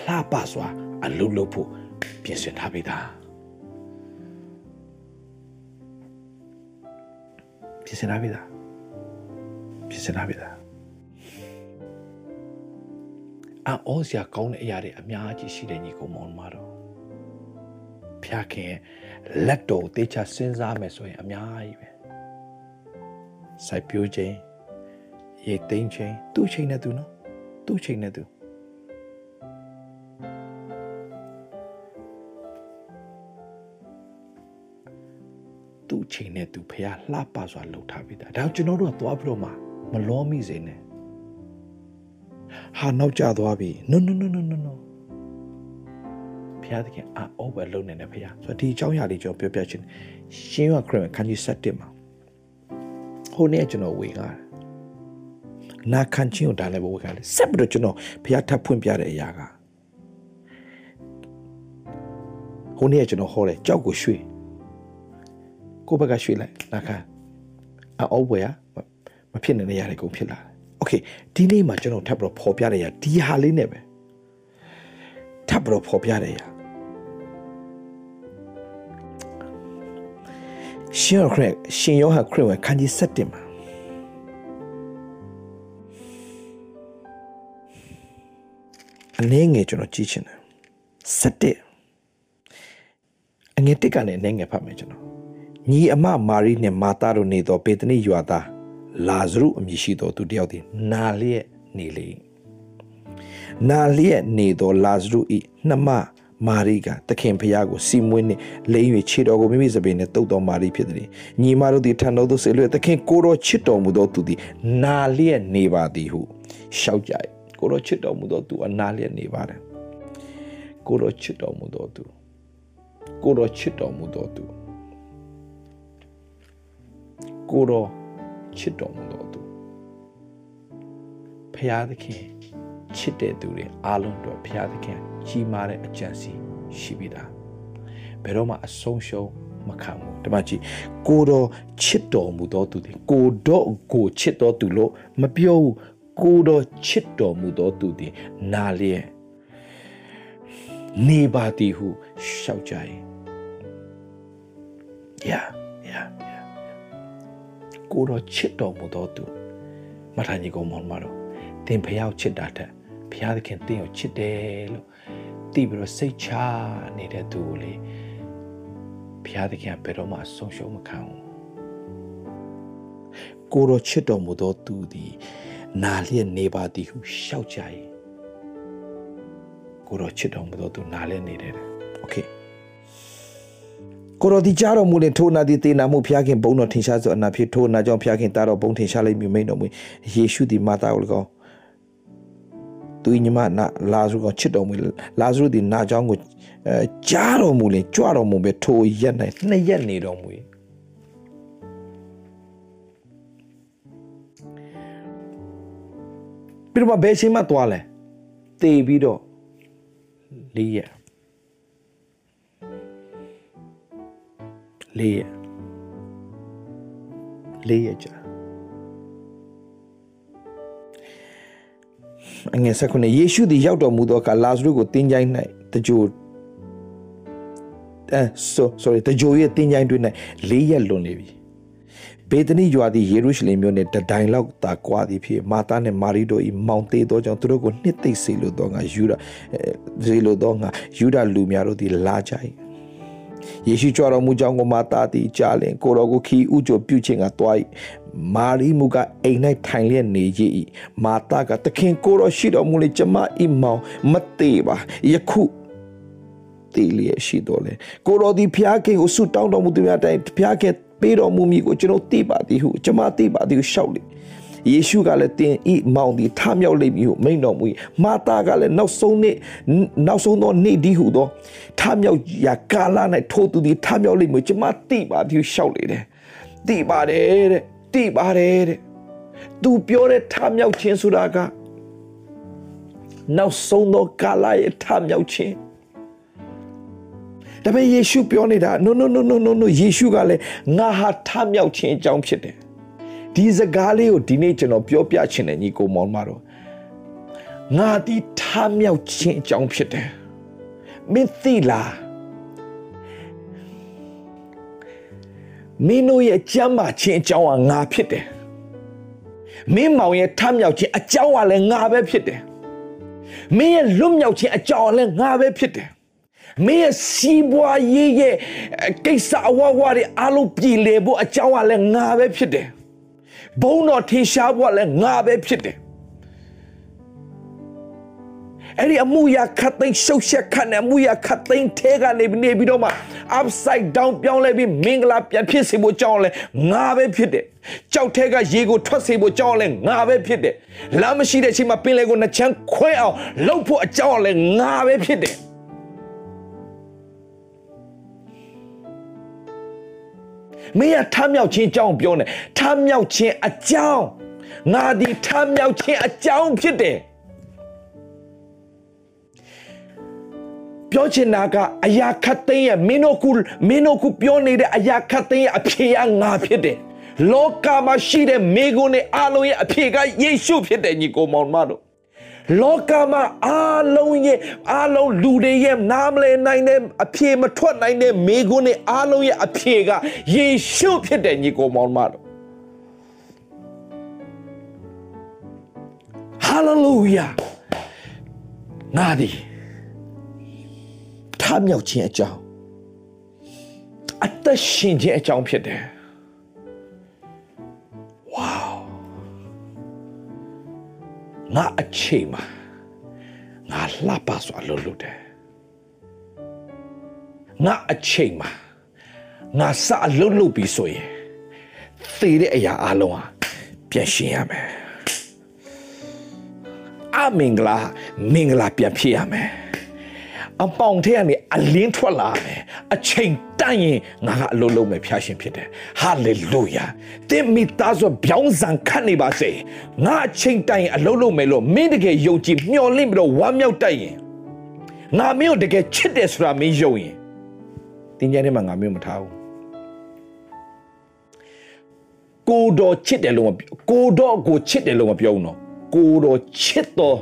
လှပစွာအလုပ်လုပ်ဖို့ပြင်ဆင်ထားပေးတာ။ပြင်ဆင်ထားပေးတာ။ပြင်ဆင်ထားပေးတာ။အော်စရာကောင်းတဲ့အရာတွေအများကြီးရှိတယ်ညီကောင်မောင်မတော်။ဖျားခင်လက်တော်တေချာစဉ်းစားမယ်ဆိုရင်အများကြီးပဲ။စိုက်ပျိုးခြင်း ရေသိမ်းချိန်သူ့ချိန်နဲ့သူနော်သူ့ချိန်နဲ့သူသူ့ချိန်နဲ့သူဖះလှပစွာလှုပ်ထားပြီးသားဒါကျွန်တော်တို့ကသွားပြီးတော့မှမလောမိစေနဲ့ဟာနောက်ကျသွားပြီ no no no no no no ဘုရားသခင်အာအောပဲလုံနေတယ်ဘုရားဆိုတော့ဒီအကြောင်းအရာလေးကျွန်တော်ပြောပြချင်ရှင်းရခရစ်ခန်းကြီး7မှာဟိုနေ့ကျွန်တော်ဝေငါ နာခံချင်းကိုဒါလည်းဘဝကလည်းဆက်ပြီးတော့ကျွန်တော်ဘုရားထပ်ဖွင့်ပြတဲ့အရာကဟိုနေ့ကျွန်တော်ဟောတယ်ကြောက်ကိုရွှေ့ကိုဘက်ကရွှေ့လိုက်နာခံအောဘွေရမဖြစ်နေတဲ့နေရာတွေကုန်ဖြစ်လာတယ်โอเคဒီနေ့မှာကျွန်တော်ထပ်ပြီးတော့ပေါ်ပြတဲ့အရာဒီဟာလေးနဲ့ပဲထပ်ပြီးတော့ပေါ်ပြတဲ့အရာရှင်ယောဟန်ရှင်ယောဟန်ခရစ်ဝင်ခန်းကြီး7မှာ အနည်းငယ်ကျွန်တော်ကြည့်ချင်တယ်7အငယ်တစ်ကနေအနည်းငယ်ဖတ်မယ်ကျွန်တော်ညီအမမာရီနဲ့မာတာတို့နေသောပေတနိရွာသားလာဇရုအမည်ရှိသောသူတယောက်သည်နာလျက်နေလေနာလျက်နေသောလာဇရု၏နှမမာရိကသခင်ဖျားကိုစီမွေးနှင့်လိမ့်၍ခြေတော်ကိုမိမိစပင်နှင့်တုပ်တော်မာရိဖြစ်သည်ညီမတို့သည်ထံတော်သို့ဆေလွှဲသခင်ကိုတော်ချစ်တော်မူသောသူသည်နာလျက်နေပါသည်ဟုရှောက်ကြ၏ ကိုတော်ချစ်တော်မူသောသူအနာလျက်နေပါတယ်ကိုတော်ချစ်တော်မူသောသူကိုတော်ချစ်တော်မူသောသူကိုတော်ချစ်တော်မူသောသူဖျားသခင်ချစ်တဲ့သူတွေအားလုံးတို့ဖျားသခင်ကြီးမားတဲ့အကြံစီရှိပြီသားဘယ်တော့မှအဆုံးရှုံးမခံဘူးဒီမှာကြည့်ကိုတော်ချစ်တော်မူသောသူတွေကိုတော့ကိုချစ်တော်သူလို့မပြောဘူး ကိုတော်ချစ်တော်မူသောသူတွေနာလျက်နေပါသည်ဟုရှောက်ကြ၏ယာယာယာကိုတော်ချစ်တော်မူသောသူမထာညီကောင်မောင်မတော်သင်ဖျောက်ချစ်တာထက်ဘုရားသခင်သင်ကိုချစ်တယ်လို့သိပြီးတော့စိတ်ချနေတဲ့သူကိုလေဘုရားသခင်ဘယ်တော့မှဆုံးရှုံးမခံဘူးကိုရောချစ်တော်မူသောသူသည် နာလျက်နေပါသည်ဟုရှောက်ကြ၏ကိုရောချစ်တော်မူသောသူနာလျက်နေတယ်โอเคကိုရောဒီကြတော်မူလင်ထိုနာဒီတေနာမှုဖျားခင်ဘုံတော်ထင်ရှားစွာအနာဖြစ်ထိုနာကြောင့်ဖျားခင်တာတော်ဘုံထင်ရှားလိမ့်မည်မိန်တော်မူယေရှုသည်မာတာကို၎င်းသူညီမနာလာဇရုကချစ်တော်မူလာဇရုဒီနာချောင်းကိုအဲကြားတော်မူလေကြွတော်မူပဲထိုရက်၌နှစ်ရက်နေတော်မူ၏ ပြီးတော့ဘယ်ချိန်မှသွားလဲတေပြီးတော့လေးရက်လေးရက်လေးရက်ကြာအငယ်၁၉ယေရှုသည်ရောက်တော်မူသောအခါလာဇရုကိုတင်းကြိုင်း၌တကြိုအဲ so sorry တကြိုရဲ့တင်းကြိုင်းတွင်၌လေးရက်လွန်နေပြီ ဘေသနိရွာသည်ယေရုရှလင်မြို့နှင့်တဒိုင်လောက်သာကွာသည်ဖြစ်မာသနဲ့မာရိတို့၏မောင်သေးသောကြောင့်သူတို့ကိုနှစ်သိမ့်စေလိုသောငါယူဒစေလိုသောငါယူဒလူများတို့သည်လာကြ၏ယေရှုကြွတော်မူကြောင်းကိုမာသသည်ကြားလင်ကိုတော်ကိုခီဥကြိုပြုခြင်းကတွား၏မာရီမူကအိမ်၌ထိုင်လျက်နေကြ၏မာတာကသခင်ကိုတော်ရှိတော်မူလေကျမအိမောင်မသေးပါယခုတည်လျက်ရှိတော်လေကိုတော်ဒီဖျားခင်ကိုဆုတောင်းတော်မူသူများတိုင်ဖျားခင်ပေးတော်မူမည်ကိုကျွန်တော်သိပါသည်ဟုကျမသိပါသည်ဟုရှောက်လေယေရှုကလည်းတင်ဤမောင်ဒီထမြောက်လိမ့်မည်ဟုမိန့်တော်မူ၏မာတာကလည်းနောက်ဆုံးနေ့နောက်ဆုံးသောနေ့ဒီဟုသောထမြောက်ရာကာလ၌ထိုသူသည်ထမြောက်လိမ့်မည်ကျမသိပါသည်ဟုရှောက်လေတယ်သိပါတယ်တဲ့သိပါတယ်တဲ့သူပြောတဲ့ထမြောက်ခြင်းဆိုတာကနောက်ဆုံးသောကာလရဲ့ထမြောက်ခြင်း ဒါပေမဲ့ယေရှုပြောနေတာ no no no no no no ယေရှုကလည်းငါဟာထမြောက်ခြင်းအကြောင်းဖြစ်တယ်ဒီစကားလေးကိုဒီနေ့ကျွန်တော်ပြောပြချင်တယ်ညီကိုမောင်မတော်ငါဒီထမြောက်ခြင်းအကြောင်းဖြစ်တယ်မင်းသိလားမင်းတို့ရဲ့ကြမ်းမာခြင်းအကြောင်းကငါဖြစ်တယ်မင်းမောင်ရဲ့ထမြောက်ခြင်းအကြောင်းကလည်းငါပဲဖြစ်တယ်မင်းရဲ့လွတ်မြောက်ခြင်းအကြောင်းကလည်းငါပဲဖြစ်တယ် မင်းရဲ့စီးပွားရေးရဲ့ကိစ္စအဝဝတွေအလုံးပြည်လေဖို့အကြောင်းကလည်းငါပဲဖြစ်တယ်ဘုံတော်ထင်ရှားဖို့ကလည်းငါပဲဖြစ်တယ်အဲ့ဒီအမှုရာခတ်သိမ်းရှုပ်ရှက်ခတ်နေအမှုရာခတ်သိမ်းထဲကနေနေပြီးတော့မှ upside down ပြောင်းလဲပြီးမင်္ဂလာပြန်ဖြစ်စေဖို့ကြောင်းလဲငါပဲဖြစ်တယ်ကြောက်ထဲကရေကိုထွက်စေဖို့ကြောင်းလဲငါပဲဖြစ်တယ်လမ်းမရှိတဲ့အချိန်မှာပင်လယ်ကိုနှချမ်းခွဲအောင်လှုပ်ဖို့အကြောင်းလဲငါပဲဖြစ်တယ် မင်းကထမ်းမြောက်ခြင်းအကြောင်းပြောနေထမ်းမြောက်ခြင်းအကြောင်းငါဒီထမ်းမြောက်ခြင်းအကြောင်းဖြစ်တယ်ပြောချင်တာကအရာခတ်သိမ်းရဲ့မင်းတို့ကမင်းတို့ကပြောနေတဲ့အရာခတ်သိမ်းရဲ့အဖြေကငါဖြစ်တယ်လောကမှာရှိတဲ့မိဂုနဲ့အလုံးရဲ့အဖြေကယေရှုဖြစ်တယ်ညီကိုမောင်မတို့ လောကမှာအားလုံးရဲ့အားလုံးလူတွေရဲ့နားမလည်နိုင်တဲ့အဖြေမထွက်နိုင်တဲ့မိဂုနဲ့အားလုံးရဲ့အဖြေကယေရှုဖြစ်တယ်ညီကိုမောင်မတို့ဟာလေလုယာငါဒီထမြောက်ခြင်းအကြောင်းအသက်ရှင်ခြင်းအကြောင်းဖြစ်တယ်ဝေါ ငါအချိန်မှာငါလှပစွာလှုပ်လှုပ်တယ်ငါအချိန်မှာငါစအလှုပ်လှုပ်ပြီးဆိုရင်သေတဲ့အရာအလုံးဟာပြန်ရှင်းရမယ်အမင်္ဂလာမင်္ဂလာပြန်ဖြစ်ရမယ် အပေါင်ထဲကနေအလင်းထွက်လာမယ်အချိန်တန့်ရင်ငါကအလုံးလုံးပဲဖျားရှင်ဖြစ်တယ်ဟာလေလုယာတင်မိသားစုပြောင်းစံခတ်နေပါစေငါအချိန်တန့်ရင်အလုံးလုံးမယ်လို့မင်းတကယ်ယုံကြည်မျှော်လင့်ပြီးတော့ဝမ်းမြောက်တတ်ရင်ငါမင်းကိုတကယ်ချစ်တယ်ဆိုတာမင်းယုံရင်တင်းကျဲထဲမှာငါမင်းမထားဘူးကိုတော်ချစ်တယ်လို့မပြောကိုတော်ကိုချစ်တယ်လို့မပြောဘူးနော်ကိုတော်ချစ်တော်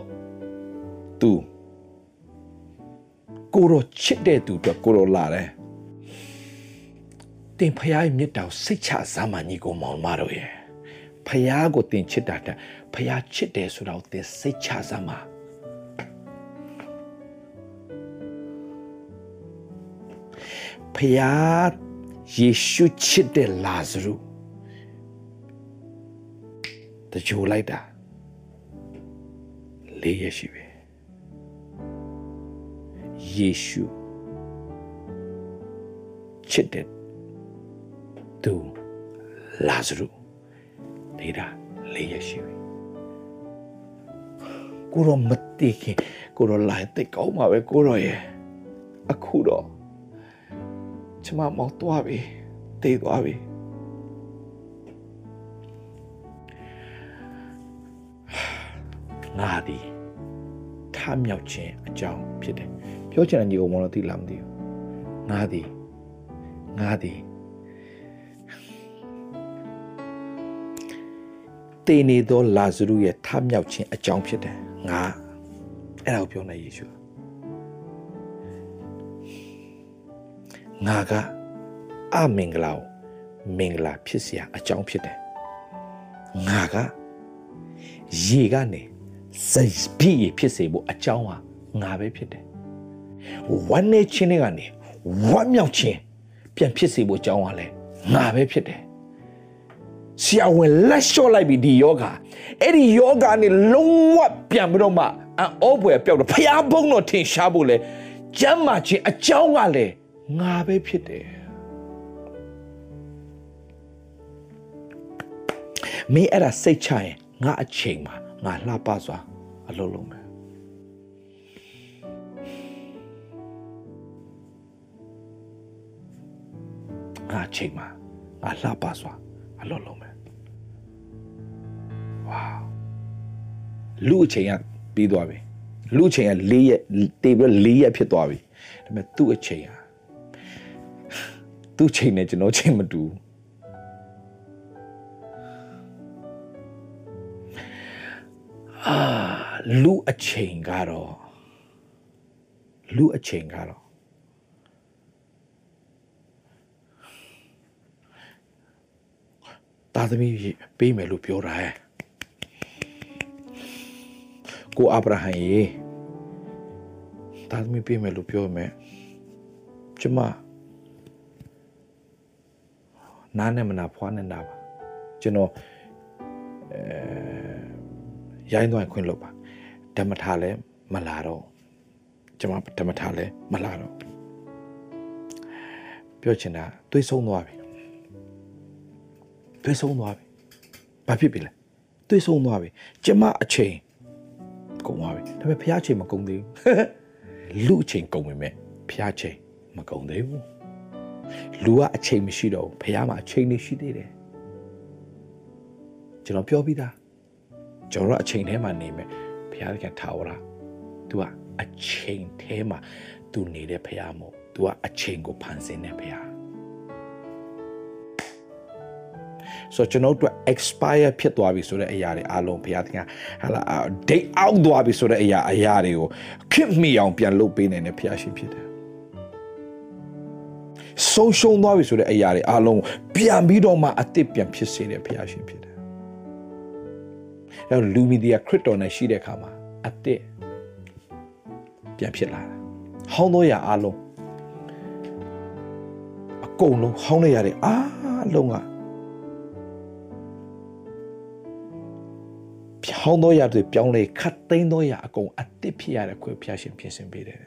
သူ ကိုရောချစ်တဲ့သူအတွက်ကိုရောလာတယ်တင်ဖရားရဲ့မြတ်တော်စိတ်ချစမ်းမကြီးကိုမောင်မတော်ရဲ့ဖရားကိုတင်ချစ်တာတဲ့ဖရားချစ်တယ်ဆိုတော့တင်စိတ်ချစမ်းမဖရားယေရှုချစ်တဲ့လာဇရုတကြိုလိုက်တာလေးရရှိပဲ ယေရှုချစ်တဲ့သူလာဇရုဒေတာလေးရရှိပြီကိုရောမတိခင်ကိုရောလာတဲ့ကောင်းပါပဲကိုရောရဲ့အခုတော့ကျမမောက်သွားပြီတေးသွားပြီငါဒီထမြောက်ခြင်းအကြောင်းဖြစ်တယ် ပြောချင်တဲ့ညီကောင်မလို့သိလားမသိဘူးငါသည်ငါသည်တေနေသောလာဇရုရဲ့ထမြောက်ခြင်းအကြောင်းဖြစ်တယ်ငါအဲ့ဒါကိုပြောနေယေရှုငါကအမင်္ဂလာကိုမင်္ဂလာဖြစ်เสียအကြောင်းဖြစ်တယ်ငါကရေကနေစိတ်ပြည့်ဖြစ်စေဖို့အကြောင်းဟာငါပဲဖြစ်တယ် ဝမ်းနေခြင်းတွေကနေဝမ်းမြောက်ခြင်းပြန်ဖြစ်စေဖို့အကြောင်းဟာလဲငါပဲဖြစ်တယ်ဆရာဝန်လက်လျှော့လိုက်ပြီဒီယောဂအဲ့ဒီယောဂနဲ့လုံးဝပြန်ပြီးတော့မှအောပွဲပျောက်တော့ဖျားဘုံတော့ထင်ရှားဖို့လဲကျမ်းမာခြင်းအကြောင်းကလည်းငါပဲဖြစ်တယ်မင်းအဲ့ဒါစိတ်ချရင်ငါအချိန်မှာငါလှပစွာအလုပ်လုပ်မယ် ငါချိန်မှာငါလှပစွာအလုပ်လုပ်မယ်ဝါလူအချိန်ကပြီးသွားပြီလူအချိန်က၄ရက်တေပြီး၄ရက်ဖြစ်သွားပြီဒါပေမဲ့သူ့အချိန်ဟာသူ့ချိန်နဲ့ကျွန်တော်ချိန်မတူဘူးအာလူအချိန်ကတော့လူအချိန်ကတော့ တာသမီပေးမယ်လို့ပြောတာဟဲ့ကိုအာဗြဟံရေတာသမီပေးမယ်လို့ပြောမယ်ကျမနားနဲ့မနာဖွားနေတာပါကျွန်တော်အဲရိုင်းသွားခွင့်လို့ပါဓမ္မထာလည်းမလာတော့ကျမဓမ္မထာလည်းမလာတော့ပြောချင်တာတွေးဆုံးသွားပြီ တွေးဆုံးသွားပြီဘာဖြစ်ပြီလဲတွေးဆုံးသွားပြီကျမအချိန်ကုန်သွားပြီဒါပေမဲ့ဖះအချိန်မကုန်သေးဘူးလူအချိန်ကုန်ပြီမဲ့ဖះအချိန်မကုန်သေးဘူး လူကအချိန်မရှိတော့ဘူးဖះမှာအချိန်နေရှိသေးတယ်ကျွန်တော်ပြောပြီးသားကျွန်တော်အချိန်ထဲမှာနေမယ်ဖះကထာဝရ तू ကအချိန်ထဲမှာ तू နေတဲ့ဖះမို့ तू ကအချိန်ကိုဖန်ဆင်းတဲ့ဖះ ဆိုကျွန်တော်တို့ expire ဖြစ်သွားပြီဆိုတဲ့အရာတွေအားလုံးဘုရားသခင်ဟာလာ date out သွားပြီဆိုတဲ့အရာအရာတွေကိုခင်မိအောင်ပြန်လုပ်ပေးနိုင်တဲ့ဘုရားရှင်ဖြစ်တယ်ဆုံးရှုံးသွားပြီဆိုတဲ့အရာတွေအားလုံးပြန်ပြီးတော့မှအသစ်ပြန်ဖြစ်စေတဲ့ဘုရားရှင်ဖြစ်တယ်အဲလူမီဒီယာခရစ်တော်နဲ့ရှိတဲ့အခါမှာအသစ်ပြန်ဖြစ်လာတာဟောင်းသောရာအားလုံးအကုန်လုံးဟောင်းတဲ့ရာတွေအားလုံးက ဖြောင်းသောရာတွေပြောင်းလဲခတ်သိမ်းသောရာအကုန်အသစ်ဖြစ်ရတဲ့ခွေဖျားရှင်ပြင်ဆင်ပေးတယ်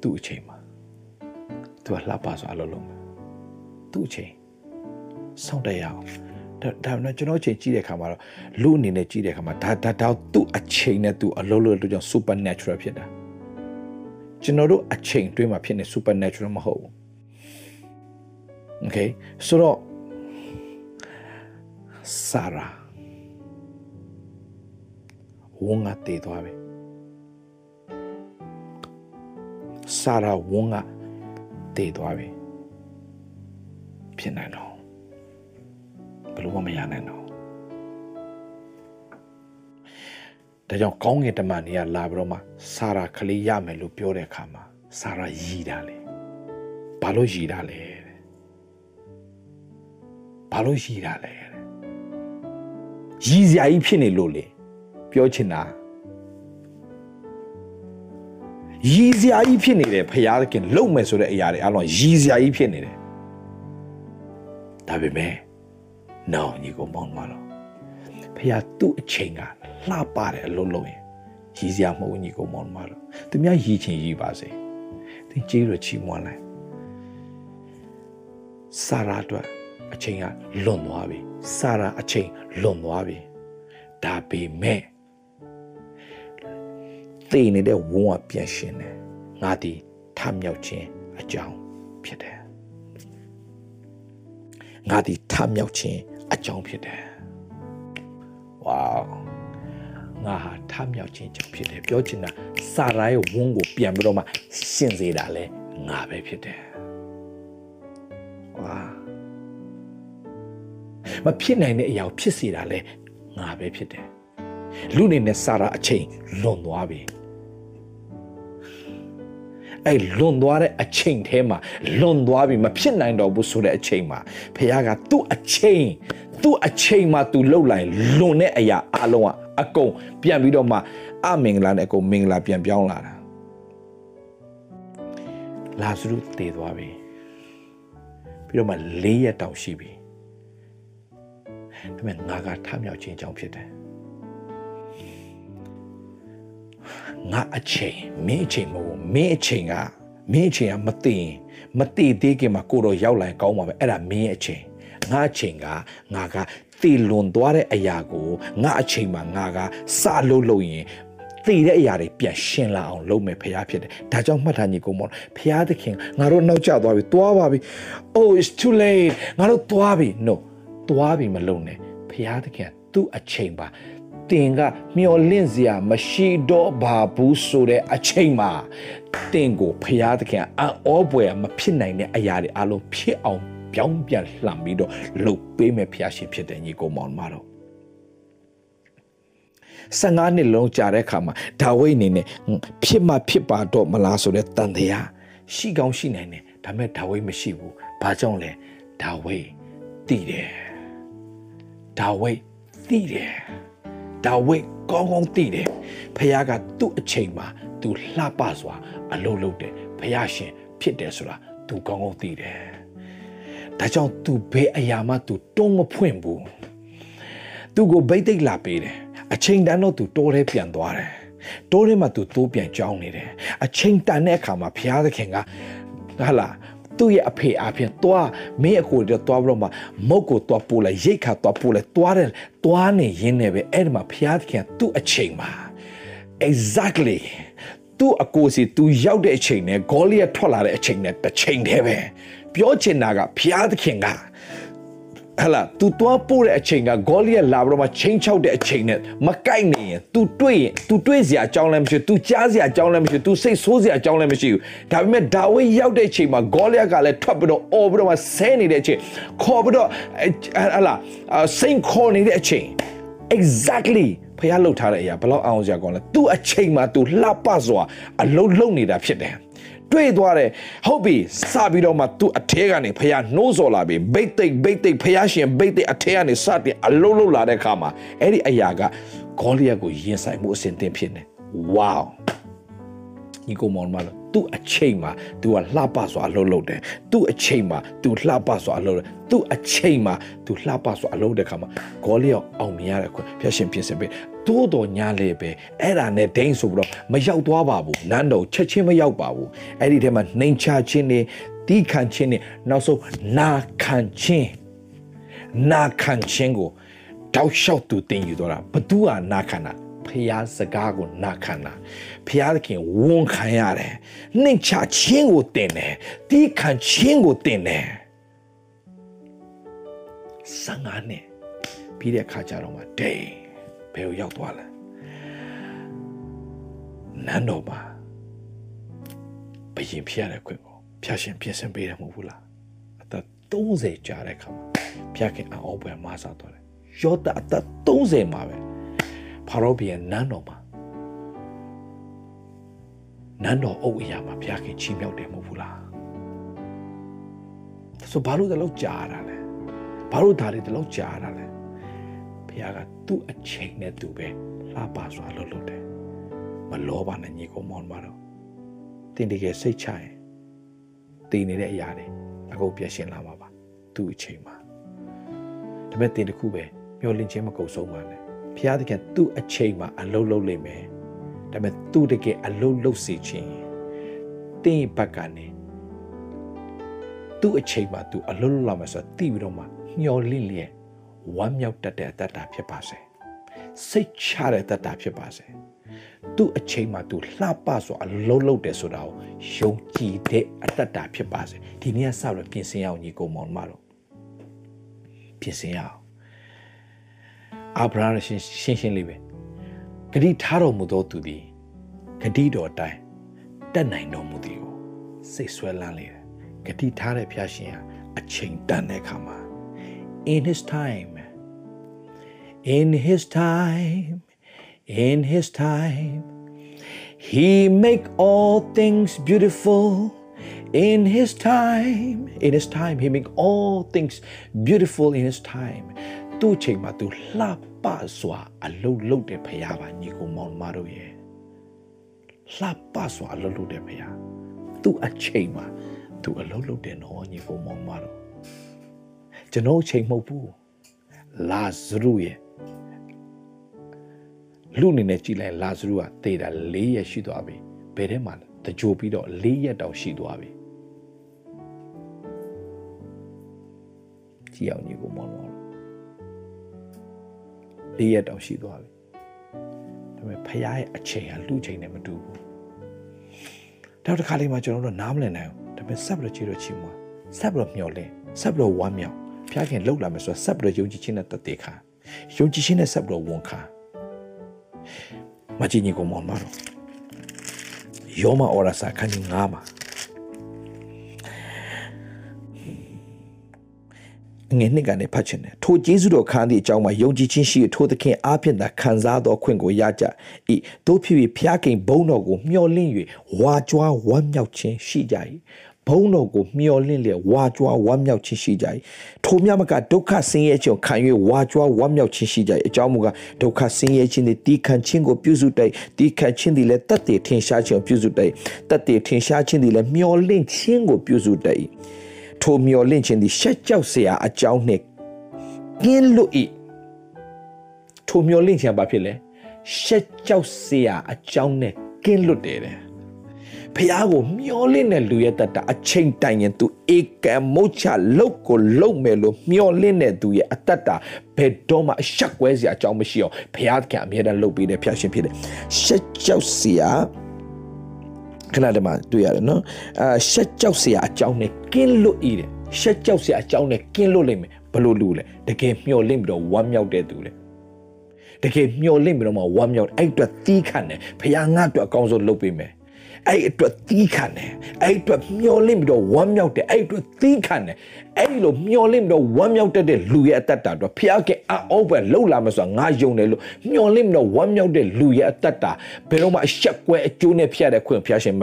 သူ့အချိန်မှာသူကလှပစွာအလုပ်လုပ်မယ်သူ့အချိန်စောင့်တရအောင်ဒါဒါနဲ့ကျွန်တော်အချိန်ကြည့်တဲ့အခါမှာတော့လူအနေနဲ့ကြည့်တဲ့အခါမှာဒါဒါတော့သူ့အချိန်နဲ့သူအလုပ်လုပ်လို့ကြောင့် supernatural ဖြစ်တာကျွန်တော်တို့အချိန်တွင်းမှာဖြစ်နေ supernatural မဟုတ်ဘူး okay ဆိုတော့ ဆာရာဝငါတည်သွားပြီဆာရာဝငါတည်သွားပြီဖြစ်နိုင်တော့ဘယ်လိုမှမရနိုင်တော့ဒါကြောင့်ကောင်းငင်တမန်တွေကလာပြီးတော့မှဆာရာကလေးရမယ်လို့ပြောတဲ့အခါမှာဆာရာရည်တာလေဘာလို့ရည်တာလဲဘာလို့ရည်တာလဲ ရည်စရာကြီးဖြစ်နေလို့လေပြောချင်တာရည်စရာကြီးဖြစ်နေတယ်ဖရာသခင်လုံမယ်ဆိုတဲ့အရာတွေအလုံးရည်စရာကြီးဖြစ်နေတယ်ဒါပေမဲ့နောင်ညီကိုမောင်းမလို့ဖရာသူ့အချိန်ကလှပါတယ်အလုံးလုံးရင်ရည်စရာမဟုတ်ညီကိုမောင်းမလို့သူများရည်ချင်ရည်ပါစေသင်ကြီးရချီးမွမ်းလိုက်စာရာအတွက် အချိန်ကလွန်သွားပြီစာရာအချိန်လွန်သွားပြီဒါပေမဲ့သိနေတဲ့ဝုန်းကပြန်ရှင်တယ်ငါဒီထမြောက်ခြင်းအကြောင်းဖြစ်တယ်ငါဒီထမြောက်ခြင်းအကြောင်းဖြစ်တယ်ဝေါငါဟာထမြောက်ခြင်းအကြောင်းဖြစ်တယ်ပြောချင်တာစာရာရဲ့ဝုန်းကိုပြန်ပြီးတော့မှရှင်းစေတာလဲငါပဲဖြစ်တယ်ဝါ မဖြစ်နိုင်တဲ့အရာကိုဖြစ်စေတာလဲငါပဲဖြစ်တယ်လူနေနဲ့စာရာအချိန်လွန်သွားပြီအဲ့လွန်သွားတဲ့အချိန်ထဲမှာလွန်သွားပြီမဖြစ်နိုင်တော့ဘူးဆိုတဲ့အချိန်မှာဖခင်ကသူ့အချိန်သူ့အချိန်မှာသူလှုပ်လိုက်လွန်တဲ့အရာအလုံးကအကုန်ပြန်ပြီးတော့မှအမင်္ဂလာနဲ့အကုန်မင်္ဂလာပြန်ပြောင်းလာတာလာဇရုတည်သွားပြီပြီးတော့မှ၄ရက်တောင်ရှိပြီ ဒါပေမဲ့ငါကထမြောက်ခြင်းကြောင့်ဖြစ်တယ်ငါအချိန်မင်းအချိန်မဟုတ်မင်းအချိန်ကမင်းအချိန်ကမသိရင်မသိသေးခင်မှာကိုတော့ရောက်လာရင်ကောင်းပါပဲအဲ့ဒါမင်းအချိန်ငါအချိန်ကငါကတည်လွန်သွားတဲ့အရာကိုငါအချိန်မှာငါကစလို့လို့ရင်တည်တဲ့အရာတွေပြန်ရှင်းလာအောင်လုပ်မယ်ဖရားဖြစ်တယ်ဒါကြောင့်မှတ်ထားညီကောင်မောဖရားသခင်ငါတို့နောက်ကျသွားပြီသွားပါပြီ oh it's too late ငါတို့သွားပြီ no သွားပြီမလုပ်နဲ့ဖရားသခင်သူ့အချိန်ပါတင်ကမျောလင့်စရာမရှိတော့ပါဘူးဆိုတဲ့အချိန်မှာတင်ကိုဖရာသခင်အံ့ဩပွေမဖြစ်နိုင်တဲ့အရာတွေအလုံးဖြစ်အောင်ပြောင်းပြန်လှန်ပြီးတော့လှုပ်ပေးမယ်ဖရာရှင်ဖြစ်တဲ့ညီကိုမောင်မတော်15နှစ်လုံးကြာတဲ့အခါမှာဒါဝိဒ်အနေနဲ့ဖြစ်မှဖြစ်ပါတော့မလားဆိုတဲ့တန်တရားရှိကောင်းရှိနိုင်တယ်ဒါပေမဲ့ဒါဝိဒ်မရှိဘူးဘာကြောင့်လဲဒါဝိဒ်တည်တယ် ဒါဝိဒ်တည်တယ်ဒါဝိတ်ကောင်းကောင်းသိတယ်ဖခင်ကသူ့အချိန်မှာသူလှပစွာ အလုပ်လုပ်တယ်ဖခင်ရှင်ဖြစ်တယ်ဆိုတာသူကောင်းကောင်းသိတယ်ဒါကြောင့်သူဘယ်အရာမှသူတုံးမဖွင့်ဘူးသူကိုဗိတ်သိက်လာပေးတယ်အချိန်တန်တော့သူတိုးထဲပြန်သွားတယ်တိုးထဲမှာသူတိုးပြန်ကြောင်းနေတယ်အချိန်တန်တဲ့အခါမှာဘုရားသခင်ကဟာလာ သူ့ရဲ့အဖေအဖေသွားမင်းအကိုတွေသွားပြီးတော့မှမုတ်ကိုသွားပို့လိုက်ရိတ်ခါသွားပို့လိုက်သွားတယ်သွားနေရင်းနဲ့ပဲအဲ့ဒီမှာဖျားသခင်သူ့အချိန်မှာ exactly သူသူ့အကိုစီသူရောက်တဲ့အချိန်နဲ့ဂေါလိယထွက်လာတဲ့အချိန်နဲ့တစ်ချိန်တည်းပဲပြောချင်တာကဘုရားသခင်က ဟလာ तू တွားပို့တဲ့အချိန်ကဂေါလိယလာပြီးတော့မှချင်းချောက်တဲ့အချိန်နဲ့မကိုက်နေရင် तू တွေ့ရင် तू တွေ့စရာအကြောင်းလည်းမရှိ तू ကြားစရာအကြောင်းလည်းမရှိ तू စိတ်ဆိုးစရာအကြောင်းလည်းမရှိဘူးဒါပေမဲ့ဒါဝိရောက်တဲ့အချိန်မှာဂေါလိယကလည်းထွက်ပြီးတော့အော်ပြီးတော့မှဆဲနေတဲ့အချိန်ခေါ်ပြီးတော့ဟလာစိတ်ခေါ်နေတဲ့အချိန် exactly ဖះလှုပ်ထားတဲ့အရာဘယ်လောက်အောင်စရာကောင်းလဲ तू အချိန်မှာ तू လှပစွာအလုံးလုံးနေတာဖြစ်တယ် တွေ့သွားတယ်ဟုတ်ပြီစပြီးတော့မှ तू အထဲကနေဖះနှိုးစော်လာပြီဘိတ်သိက်ဘိတ်သိက်ဖះရှင်ဘိတ်သိက်အထဲကနေစတင်အလုံးလုံးလာတဲ့ခါမှာအဲ့ဒီအရာကဂေါလိယကိုရင်ဆိုင်မှုအစဉ်တင်ဖြစ်နေ wow ညီကိုမောင်မလို့သူ့အချိန်မှာ तू ကလှပစွာအလုပ်လုပ်တယ်သူ့အချိန်မှာ तू လှပစွာအလုပ်တယ်သူ့အချိန်မှာ तू လှပစွာအလုပ်တဲ့ခါမှာဂေါလိယအောင်မြင်ရတဲ့ခွင့်ဖျက်ရှင်ပြင်ဆင်ပေး တိုးတော်ညာလေပဲအဲ့ဒါနဲ့ဒိန်းဆိုပြီးတော့မရောက်သွားပါဘူးနန်းတော်ချက်ချင်းမရောက်ပါဘူးအဲ့ဒီထဲမှာနှိမ်ချခြင်းနေတီးခံခြင်းနေနောက်ဆုံးနာခံခြင်းနာခံခြင်းကိုတောက်လျှောက်သူတင်ယူတော့တာဘသူကနာခံတာဖျားစကားကိုနာခံတာဖျားသခင်ဝန်ခံရတယ်နှိမ်ချခြင်းကိုတင်တယ်တီးခံခြင်းကိုတင်တယ်စံငါနဲ့ပြီးတဲ့အခါကျတော့မှဒိန်း ဘယ်ကိုရောက်သွားလဲနန်းတော်မှာဘယင်ဖျက်ရတဲ့ခွင့်ကိုဖျက်ရှင်ပြင်ဆင်ပေးတယ်မဟုတ်ဘူးလားအသက်30ကြာတဲ့ခါမှာဖျက်ခင်အောပွဲမဆာတော့တယ်ယောသအသက်30မှာပဲဖာရောဘီရဲ့နန်းတော်မှာနန်းတော်အုပ်အရာမှာဖျက်ခင်ချီးမြှောက်တယ်မဟုတ်ဘူးလားဆိုဘာလို့တလို့ကြာရတာလဲဘာလို့ဒါတွေတလို့ကြာရတာလဲ ဘုရားကသူ့အချိန်နဲ့သူပဲလှပစွာလှုပ်လှုပ်တယ်မလောပါနဲ့ညီကောင်မောင်မတော်တင်တကယ်စိတ်ချရင်တည်နေတဲ့အရာတွေအကုန်ပြည့်ရှင်းလာမှာပါသူ့အချိန်မှာဒါပေမဲ့တင်တခုပဲမျောလင့်ခြင်းမကုန်ဆုံးပါနဲ့ဘုရားသခင်သူ့အချိန်မှာအလုံးလုံးလိမ့်မယ်ဒါပေမဲ့သူ့တကယ်အလုံးလုံးစေခြင်းတင်းဘက်ကနေသူ့အချိန်မှာသူအလုံးလုံးလာမယ်ဆိုတော့တည်ပြီးတော့မှမျောလင့်လျက် ဝမ်းမြောက်တတ်တဲ့အတ္တဖြစ်ပါစေစိတ်ချတဲ့အတ္တဖြစ်ပါစေသူ့အချိန်မှာသူလှပဆိုအလုံးလုံးတယ်ဆိုတာကိုယုံကြည်တဲ့အတ္တဖြစ်ပါစေဒီနေ့ကစပြီးပြင်ဆင်ရအောင်ညီကောင်မောင်မတော်ပြင်ဆင်ရအောင်အာဗြဟံရှင်းရှင်းရှင်းလေးပဲဂတိထားတော်မူသောသူသည်ဂတိတော်အတိုင်းတက်နိုင်တော်မူသည်ကိုစိတ်ဆွဲလန်းလေတယ်ဂတိထားတဲ့ဖျားရှင်ဟာအချိန်တန်တဲ့အခါမှာ in his time in his time in his time he make all things beautiful in his time in his time he make all things beautiful in his time သူ့ချိန်မှာသူလှပစွာအလုံးလုံးတဲ့ဖရာပါညီကိုမောင်မတို့ရဲ့လှပစွာအလုံးလုံးတဲ့ဖရာသူ့အချိန်မှာသူအလုံးလုံးတဲ့နော်ညီကိုမောင်မတို့ ကျွန်တော်ချိန်မဟုတ်ဘူးလာဇရုရဲ့လူအနေနဲ့ကြည်လိုက်လာဇရုကတေတာ၄ရက်ရှိသွားပြီဘယ်ထဲမှာတကြိုပြီးတော့၄ရက်တောင်ရှိသွားပြီကြည်အောင်ညီကိုမောင်မောင်၄ရက်တောင်ရှိသွားပြီဒါပေမဲ့ဖခင်ရဲ့အချိန်ဟာလူချိန်နဲ့မတူဘူးတော့တစ်ခါလေးမှကျွန်တော်တို့နားမလည်နိုင်ဘူးဒါပေမဲ့ဆက်ပြီးတော့ချီတော့ချီမွာဆက်ပြီးတော့မျောလင်းဆက်ပြီးတော့ဝမ်းမြောက် ဖခင်လှုပ်လာမယ်ဆိုတော့ဆက်ပြီးတော့ယုံကြည်ခြင်းနဲ့တသက်ခါယုံကြည်ခြင်းနဲ့ဆက်ပြီးတော့ဝန်ခါမကြည့်ညီကိုမောင်မတော်ယောမဩရစာခန်းကြီး9မှာငယ်နှစ်ကနေဖတ်ချင်တယ်ထိုကျေးဇူးတော်ခံသည့်အကြောင်းမှာယုံကြည်ခြင်းရှိထိုသခင်အားဖြင့်သာခံစားသောခွင့်ကိုရကြ၏တို့ဖြစ်ပြီးဖျားခင်ဘုံတော်ကိုမျှော်လင့်၍ဝါကြွားဝမ်းမြောက်ခြင်းရှိကြ၏ ဘုံတော်ကိုမျောလင့်လျက်ဝါကြွားဝမ်းမြောက်ခြင်းရှိကြ၏ထိုမြတ်မကဒုက္ခဆင်းရဲခြင်းခံ၍ဝါကြွားဝမ်းမြောက်ခြင်းရှိကြ၏အကြောင်းမူကားဒုက္ခဆင်းရဲခြင်းသည်တီးခံခြင်းကိုပြုစုတိုက်တီးခံခြင်းသည်လည်းတတ်တည်ထင်ရှားခြင်းကိုပြုစုတိုက်တတ်တည်ထင်ရှားခြင်းသည်လည်းမျောလင့်ခြင်းကိုပြုစုတိုက်၏ထိုမျောလင့်ခြင်းသည်ရှက်ကြောက်စရာအကြောင်းနှင့်ကင်းလွတ်၏ထိုမျောလင့်ခြင်းဘာဖြစ်လဲရှက်ကြောက်စရာအကြောင်းနဲ့ကင်းလွတ်တယ်တဲ့ ဖះကိုမျောလင့်တဲ့လူရဲ့တတအချိန်တိုင်ရင်သူဧကံမုတ်ချလုတ်ကိုလုတ်မယ်လို့မျောလင့်တဲ့သူရဲ့အတ္တဘယ်တော့မှအရှက်ကွဲစရာအကြောင်းမရှိအောင်ဖះကအမြဲတမ်းလုတ်ပေးတဲ့ဖះရှင်ဖြစ်တယ်ရှက်ကြောက်စရာခဏတည်းမှာတွေ့ရတယ်နော်အာရှက်ကြောက်စရာအကြောင်းနဲ့ကင်းလွတ်ဤတယ်ရှက်ကြောက်စရာအကြောင်းနဲ့ကင်းလွတ်လိမ့်မယ်ဘလို့လူလဲတကယ်မျော်လင့်ပြီးတော့ဝမ်းမြောက်တဲ့သူလေတကယ်မျော်လင့်ပြီးတော့မှဝမ်းမြောက်အဲ့အတွက်သီးခံတယ်ဖခင်ငါ့အတွက်အကောင်းဆုံးလုပ်ပေးမယ် အဲ့အတွက်သီးခံတယ်အဲ့အတွက်မျောလင့်ပြီးတော့ဝမ်းမြောက်တယ်အဲ့အတွက်သီးခံတယ်အဲ့လိုမျောလင့်ပြီးတော့ဝမ်းမြောက်တတ်တဲ့လူရဲ့အတ္တတာတော့ဖခင်အောက်ပဲလှုပ်လာမဆိုတာငါယုံတယ်လို့မျောလင့်ပြီးတော့ဝမ်းမြောက်တဲ့လူရဲ့အတ္တတာဘယ်တော့မှအဆက်ကွဲအကျိုးနဲ့ဖျက်တဲ့ခွင့်ဖျက်ရှင်မ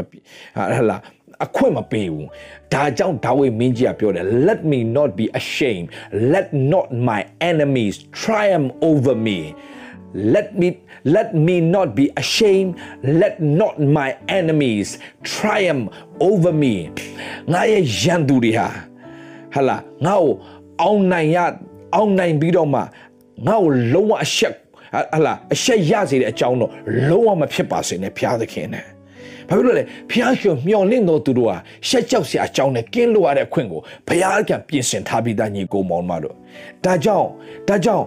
ဟာလားအခွင့်မပေးဘူးဒါကြောင့်ဒါဝိမင်းကြီးကပြောတယ် let me not be ashamed let not my enemies triumph over me let me let me not be ashamed let not my enemies triumph over me ငါရဲ့ရန်သူတွေဟာဟာလာငါ့ကိုအောင်နိုင်ရအောင်နိုင်ပြီးတော့မှငါ့ကိုလုံးဝအဆက်ဟာလာအဆက်ရစေတဲ့အကြောင်းတော့လုံးဝမဖြစ်ပါစေနဲ့ဘုရားသခင်နဲ့ ဘာဖြစ်လို့လဲဖျားရှင်မျော်လင့်တော်သူတို့ဟာရှက်ကြောက်စရာအကြောင်းနဲ့ကင်းလို့ရတဲ့အခွင့်ကိုဘုရားကပြင်ဆင်ထားပြီးသားညီကိုမောင်မတို့ဒါကြောင့်ဒါကြောင့်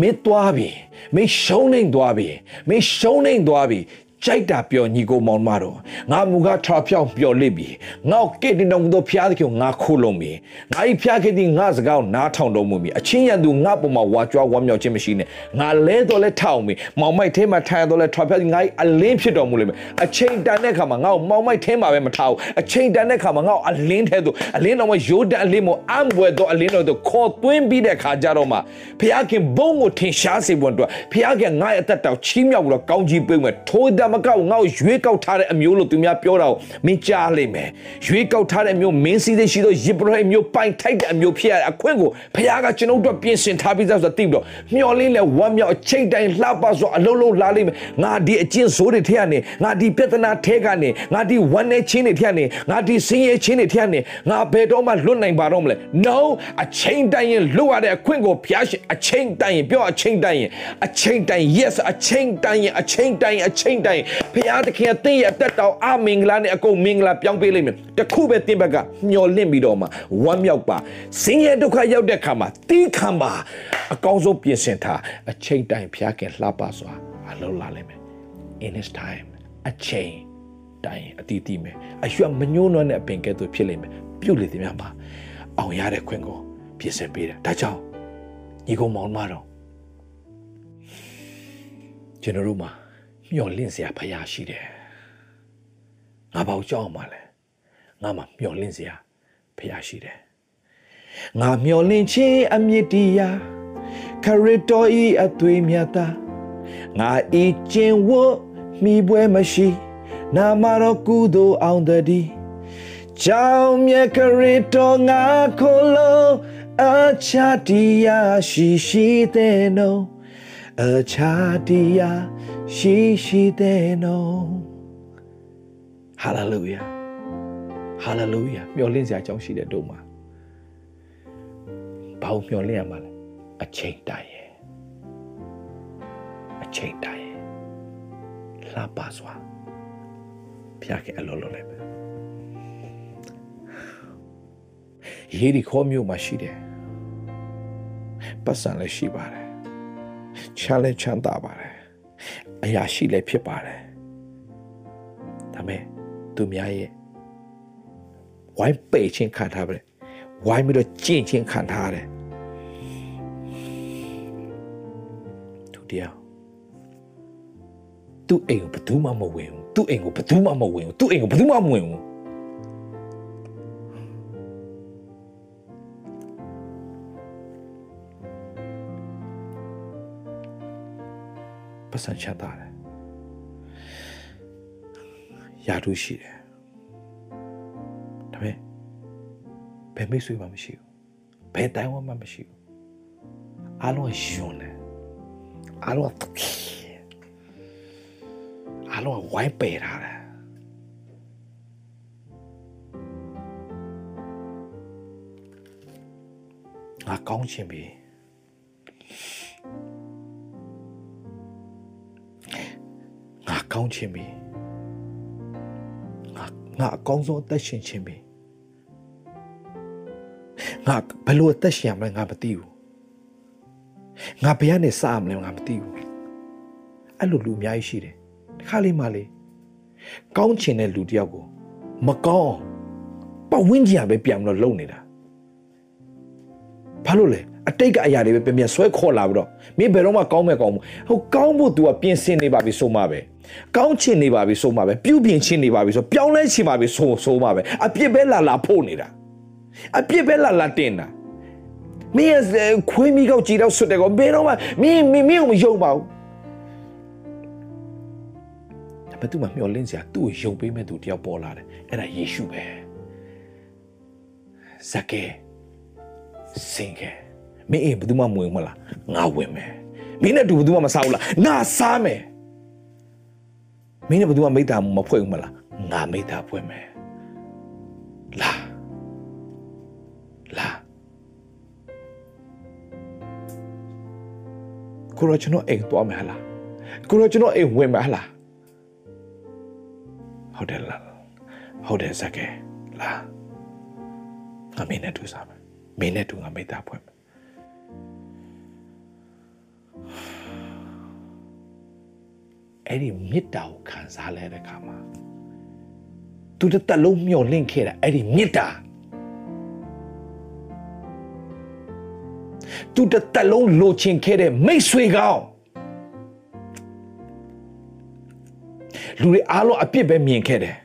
မင်းသွားပြီမင်းရှုံးနေသွားပြီမင်းရှုံးနေသွားပြီ ကြိုက်တာပြောညီကိုမောင်မတော်ငါမူကားထော်ဖြောင်းပြောလိပြီငါ့ကိတ္တိတော်မူသောဖျားသခင်ငါခိုးလုံးပြီငါဤဖျားခဲ့သည်ငါစကားကိုနားထောင်တော်မူမည်အချင်းရန်သူငါပုံမှာဝါကြွားဝမ်းမြောက်ခြင်းမရှိနဲ့ငါလဲတော်လဲထောင်ပြီမောင်မိုက်ထဲမှာထိုင်တော်လဲထော်ဖြောင်းငါအလင်းဖြစ်တော်မူလိမ့်မယ်အချိန်တန်တဲ့ခါမှာငါ့ကိုမောင်မိုက်ထဲမှာပဲမထားဘူးအချိန်တန်တဲ့ခါမှာငါ့ကိုအလင်းထဲသို့အလင်းတော်မှာရိုးတန်အလင်းမို့အံဘွယ်တော်အလင်းတော်သို့ခေါ်သွင်းပြီးတဲ့ခါကြတော့မှဖျားခင်ဘုံကိုထင်ရှားစေဖို့အတွက်ဖျားခင်ငါ့ရဲ့အသက်တော်ချီးမြှောက်ပြီးတော့ကောင်းကြီးပေးမယ်ထိုးတမကောက်ငါ့ကိုရွေးကောက်ထားတဲ့အမျိုးလို့သူများပြောတာကိုမင်းကြားလိမ့်မယ်ရွေးကောက်ထားတဲ့အမျိုးမင်းစည်းစိတ်ရှိသောယေဘရဟိမျိုးပိုင်ထိုက်တဲ့အမျိုးဖြစ်ရတဲ့အခွင့်ကိုဖခင်ကကျွန်ုပ်တို့ပြင်ဆင်ထားပြီးသားဆိုတော့သိပြီးတော့မျော်လင့်လဲဝမ်းမြောက်အချိန်တိုင်းလှပဆိုအလုံးလုံးလာလိမ့်မယ်ငါဒီအကျင့်ဆိုးတွေထဲကနေငါဒီပြဿနာထဲကနေငါဒီဝမ်းနေချင်းတွေထဲကနေငါဒီဆင်းရဲချင်းတွေထဲကနေငါဘယ်တော့မှလွတ်နိုင်ပါတော့မလဲ no အချိန်တိုင်းရင်လွတ်ရတဲ့အခွင့်ကိုဖခင်ရှင်အချိန်တိုင်းရင်ပြောအချိန်တိုင်းရင်အချိန်တိုင်း yes အချိန်တိုင်းရင်အချိန်တိုင်းအချိန်တိုင်းဖခင်တခင်သင်ရဲ့အသက်တော်အမင်္ဂလာနဲ့အကုန်မင်္ဂလာပြောင်းပေးလိမ့်မယ်တခုပဲသင်ဘက်ကမျော်လင့်ပြီးတော့မှဝမ်းမြောက်ပါဆင်းရဲဒုက္ခရောက်တဲ့ခါမှာတီးခံပါအကောင်းဆုံးပြင်ဆင်ထားအချိန်တိုင်းဖျားခင်လှပစွာအလုံးလာလိမ့်မယ် in his time အချိန်တိုင်းအတီးတီးမယ်အရွက်မညှိုးနွမ်းတဲ့အပင်ကဲ့သို့ဖြစ်လိမ့်မယ်ပြုတ်လေသည်များမှာအောင်ရတဲ့ခွင့်ကိုပြင်ဆင်ပေးတယ်ဒါကြောင့်ညီကောင်မောင်မတော်ကျွန်တော်တို့မှာ မျော်လင့်စရာဖရာရှိတယ်ငါဘာကြောက်မှာလဲငါမှမျော်လင့်စရာဖရာရှိတယ်ငါမျော်လင့်ခြင်းအမြင့်တရားခရစ်တော်ဤအသွေးမြတ်တာငါဤကျင်ဝတ်မိပွဲမရှိနာမတော်ကုသိုလ်အောင်တည်းကြောင်မြတ်ခရစ်တော်ငါခိုလုံးအချာတရားရှိရှိတဲ့နော် အချာတရားရှိရှိတဲ့နော်ဟာလေလုယာဟာလေလုယာမျော်လင့်စရာအကြောင်းရှိတဲ့တို့မှာဘာလို့မျော်လင့်ရမှာလဲအချိန်တိုင်ရဲ့အချိန်တိုင်ရဲ့လာပါစွာဖျားခဲ့အလောလောလိုက်ပဲရေဒီခေါ်မျိုးမှာရှိတယ်ပတ်စံလည်းရှိပါတယ် ချမ်းလည်းချမ်းသာပါတယ်အရာရှိလည်းဖြစ်ပါတယ်ဒါမဲ့သူများရဲ့ဝိုင်းပိတ်ချင်းခံထားပါတယ်ဝိုင်းပြီးတော့ကျင့်ချင်းခံထားတယ်သူတရားသူ့အိမ်ကိုဘယ်သူမှမဝင်ဘူးသူ့အိမ်ကိုဘယ်သူမှမဝင်ဘူးသူ့အိမ်ကိုဘယ်သူမှမဝင်ဘူး ပတ်စံချတာတယ်ယာထုရှိတယ်ဒါပေမဲ့ဘယ်မိတ်ဆွေမှမရှိဘူးဘယ်တိုင်းဝမှမရှိဘူးအားလုံးယွန်းတယ်အားလုံးအားလုံးဝိုင်းပယ်ထားတယ်ငါကောင်းချင်ပြီ ကောင်းချင်ပြီငါအကောင်းဆုံးအသက်ရှင်ခြင်းပဲငါဘယ်လိုအသက်ရှင်ရမလဲငါမသိဘူးငါဘယ်ကနေစရမလဲငါမသိဘူးအဲ့လိုလူအများကြီးရှိတယ်တစ်ခါလေးမှလေကောင်းချင်တဲ့လူတယောက်ကိုမကောင်းပတ်ဝန်းကျင်ကပဲပြန်ပြီးတော့လုံနေတာဘာလို့လဲ အတိတ်ကအရာတွေပဲပြန်ပြန်ဆွဲခေါ်လာပြီးတော့မင်းဘယ်တော့မှကောင်းမဲ့ကောင်းဘူးဟိုကောင်းဖို့ तू ကပြင်ဆင်နေပါပြီဆိုမှပဲကောင်းချင်နေပါပြီဆိုမှပဲပြုပြင်ချင်နေပါပြီဆိုပြောင်းလဲချင်ပါပြီဆိုဆိုမှပဲအပြစ်ပဲလာလာဖို့နေတာအပြစ်ပဲလာလာတင်တာမင်းရဲ့ခွေးမိကောက်ကြည်တော့ဆွတ်တယ်ကောဘယ်တော့မှမင်းမင်းမင်းကိုမယုံပါဘူးဒါပေမဲ့ तू မမျောလင်းစရာသူ့ကိုယုံပေးမဲ့သူတယောက်ပေါ်လာတယ်အဲ့ဒါယေရှုပဲဇကဲစင်ကဲ မင်းအိမ်ဘယ်သူမှမဝင်မလားငါဝင်မယ်မင်းနဲ့တူဘယ်သူမှမစားဘူးလားငါစားမယ်မင်းနဲ့ဘယ်သူမှမိသားမဖွဲ့ဘူးမလားငါမိသားဖွဲ့မယ်လာလာကိုရကျွန်တော်အိမ်သွားမယ်ဟလားကိုရကျွန်တော်အိမ်ဝင်မယ်ဟလားဟုတ်တယ်လားဟုတ်တယ်ဇက်ကဲလာငါမင်းနဲ့တူစားမယ်မင်းနဲ့တူငါမိသားဖွဲ့မယ် အဲ့ဒီမေတ္တာကိုခံစားလဲတဲ့ခါမှာသူတစ်သက်လုံးမျောလင့်ခဲ့တာအဲ့ဒီမေတ္တာသူတစ်သက်လုံးလိုချင်ခဲ့တဲ့မိတ်ဆွေကောင်းလူတွေအားလုံးအပြစ်ပဲမြင်ခဲ့တယ်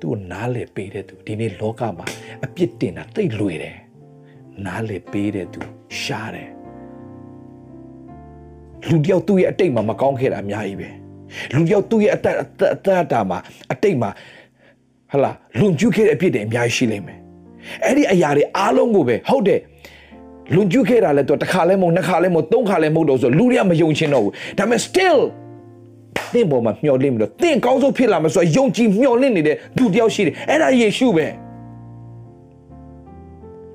သူ့နားလေပေးတဲ့သူဒီနေ့လောကမှာအပြစ်တင်တာတိတ်လွေတယ်နားလေပေးတဲ့သူရှားတယ်လူတယောက်သူ့ရဲ့အတိတ်မှာမကောင်းခဲ့တာအများကြီးပဲ လူတယောက်သူ့ရဲ့အသက်အသက်အသက်တာမှာအတိတ်မှာဟလာလွန်ကျူးခဲ့တဲ့အပြစ်တွေအများကြီးရှိလိမ့်မယ်အဲ့ဒီအရာတွေအားလုံးကိုပဲဟုတ်တယ်လွန်ကျူးခဲ့တာလဲတော့တစ်ခါလဲမဟုတ်နှစ်ခါလဲမဟုတ်သုံးခါလဲမဟုတ်တော့ဆိုလူတွေကမယုံချင်တော့ဘူးဒါပေမဲ့ still သင်ပေါ်မှာမျှော်လင့်ပြီးတော့သင်ကောင်းဆုံးဖြစ်လာမှာဆိုတော့ယုံကြည်မျှော်လင့်နေတဲ့သူတယောက်ရှိတယ်အဲ့ဒါယေရှုပဲ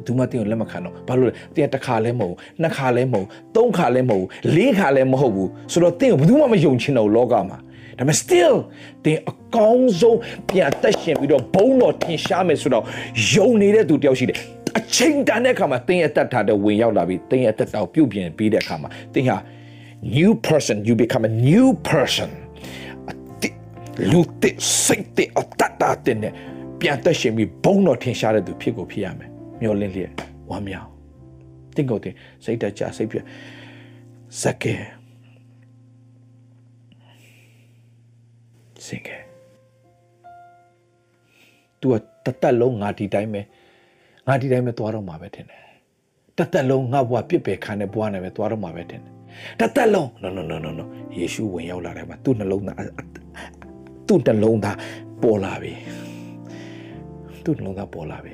သူမတင်ကိုလက်မခံတော့ဘာလို့လဲတင်တစ်ခါလဲမဟုတ်နှစ်ခါလဲမဟုတ်သုံးခါလဲမဟုတ်လေးခါလဲမဟုတ်ဘူးဆိုတော့တင်ကိုဘယ်သူမှမယုံချင်တော့လောကမှာဒါပေမဲ့ still တင်အကောင်းဆုံးပြန်သက်ရှင်ပြီးတော့ဘုံတော်ထင်ရှားမယ်ဆိုတော့ယုံနေတဲ့သူတယောက်ရှိတယ်အချိန်တန်တဲ့အခါမှာတင်ရဲ့အသက်တာတဲ့ဝင်ရောက်လာပြီးတင်ရဲ့အသက်တာကိုပြုတ်ပြင်ပြီးတဲ့အခါမှာတင်ဟာ new person you become a new person လူတစ်စိတ်တစ်အတတ်တာတဲ့နဲ့ပြန်သက်ရှင်ပြီးဘုံတော်ထင်ရှားတဲ့သူဖြစ်ကိုဖြစ်ရမယ် မျောလင်းလျက်ဝမ်းမြောက်တင့်ကိုတင်စိတ်တကြစိတ်ပြဇက်ကဲစင်ကဲ तू တတက်လုံးငါဒီတိုင်းပဲငါဒီတိုင်းပဲသွားတော့မှာပဲထင်တယ်တသက်လုံးငါဘဝပြစ်ပယ်ခံတဲ့ဘဝနဲ့ပဲသွားတော့မှာပဲထင်တယ်တသက်လုံး no no no no no ယေရှုဝင်ရောက်လာတယ်မှာသူ့နှလုံးသားသူ့နှလုံးသားပေါ်လာပြီသူ့နှလုံးသားပေါ်လာပြီ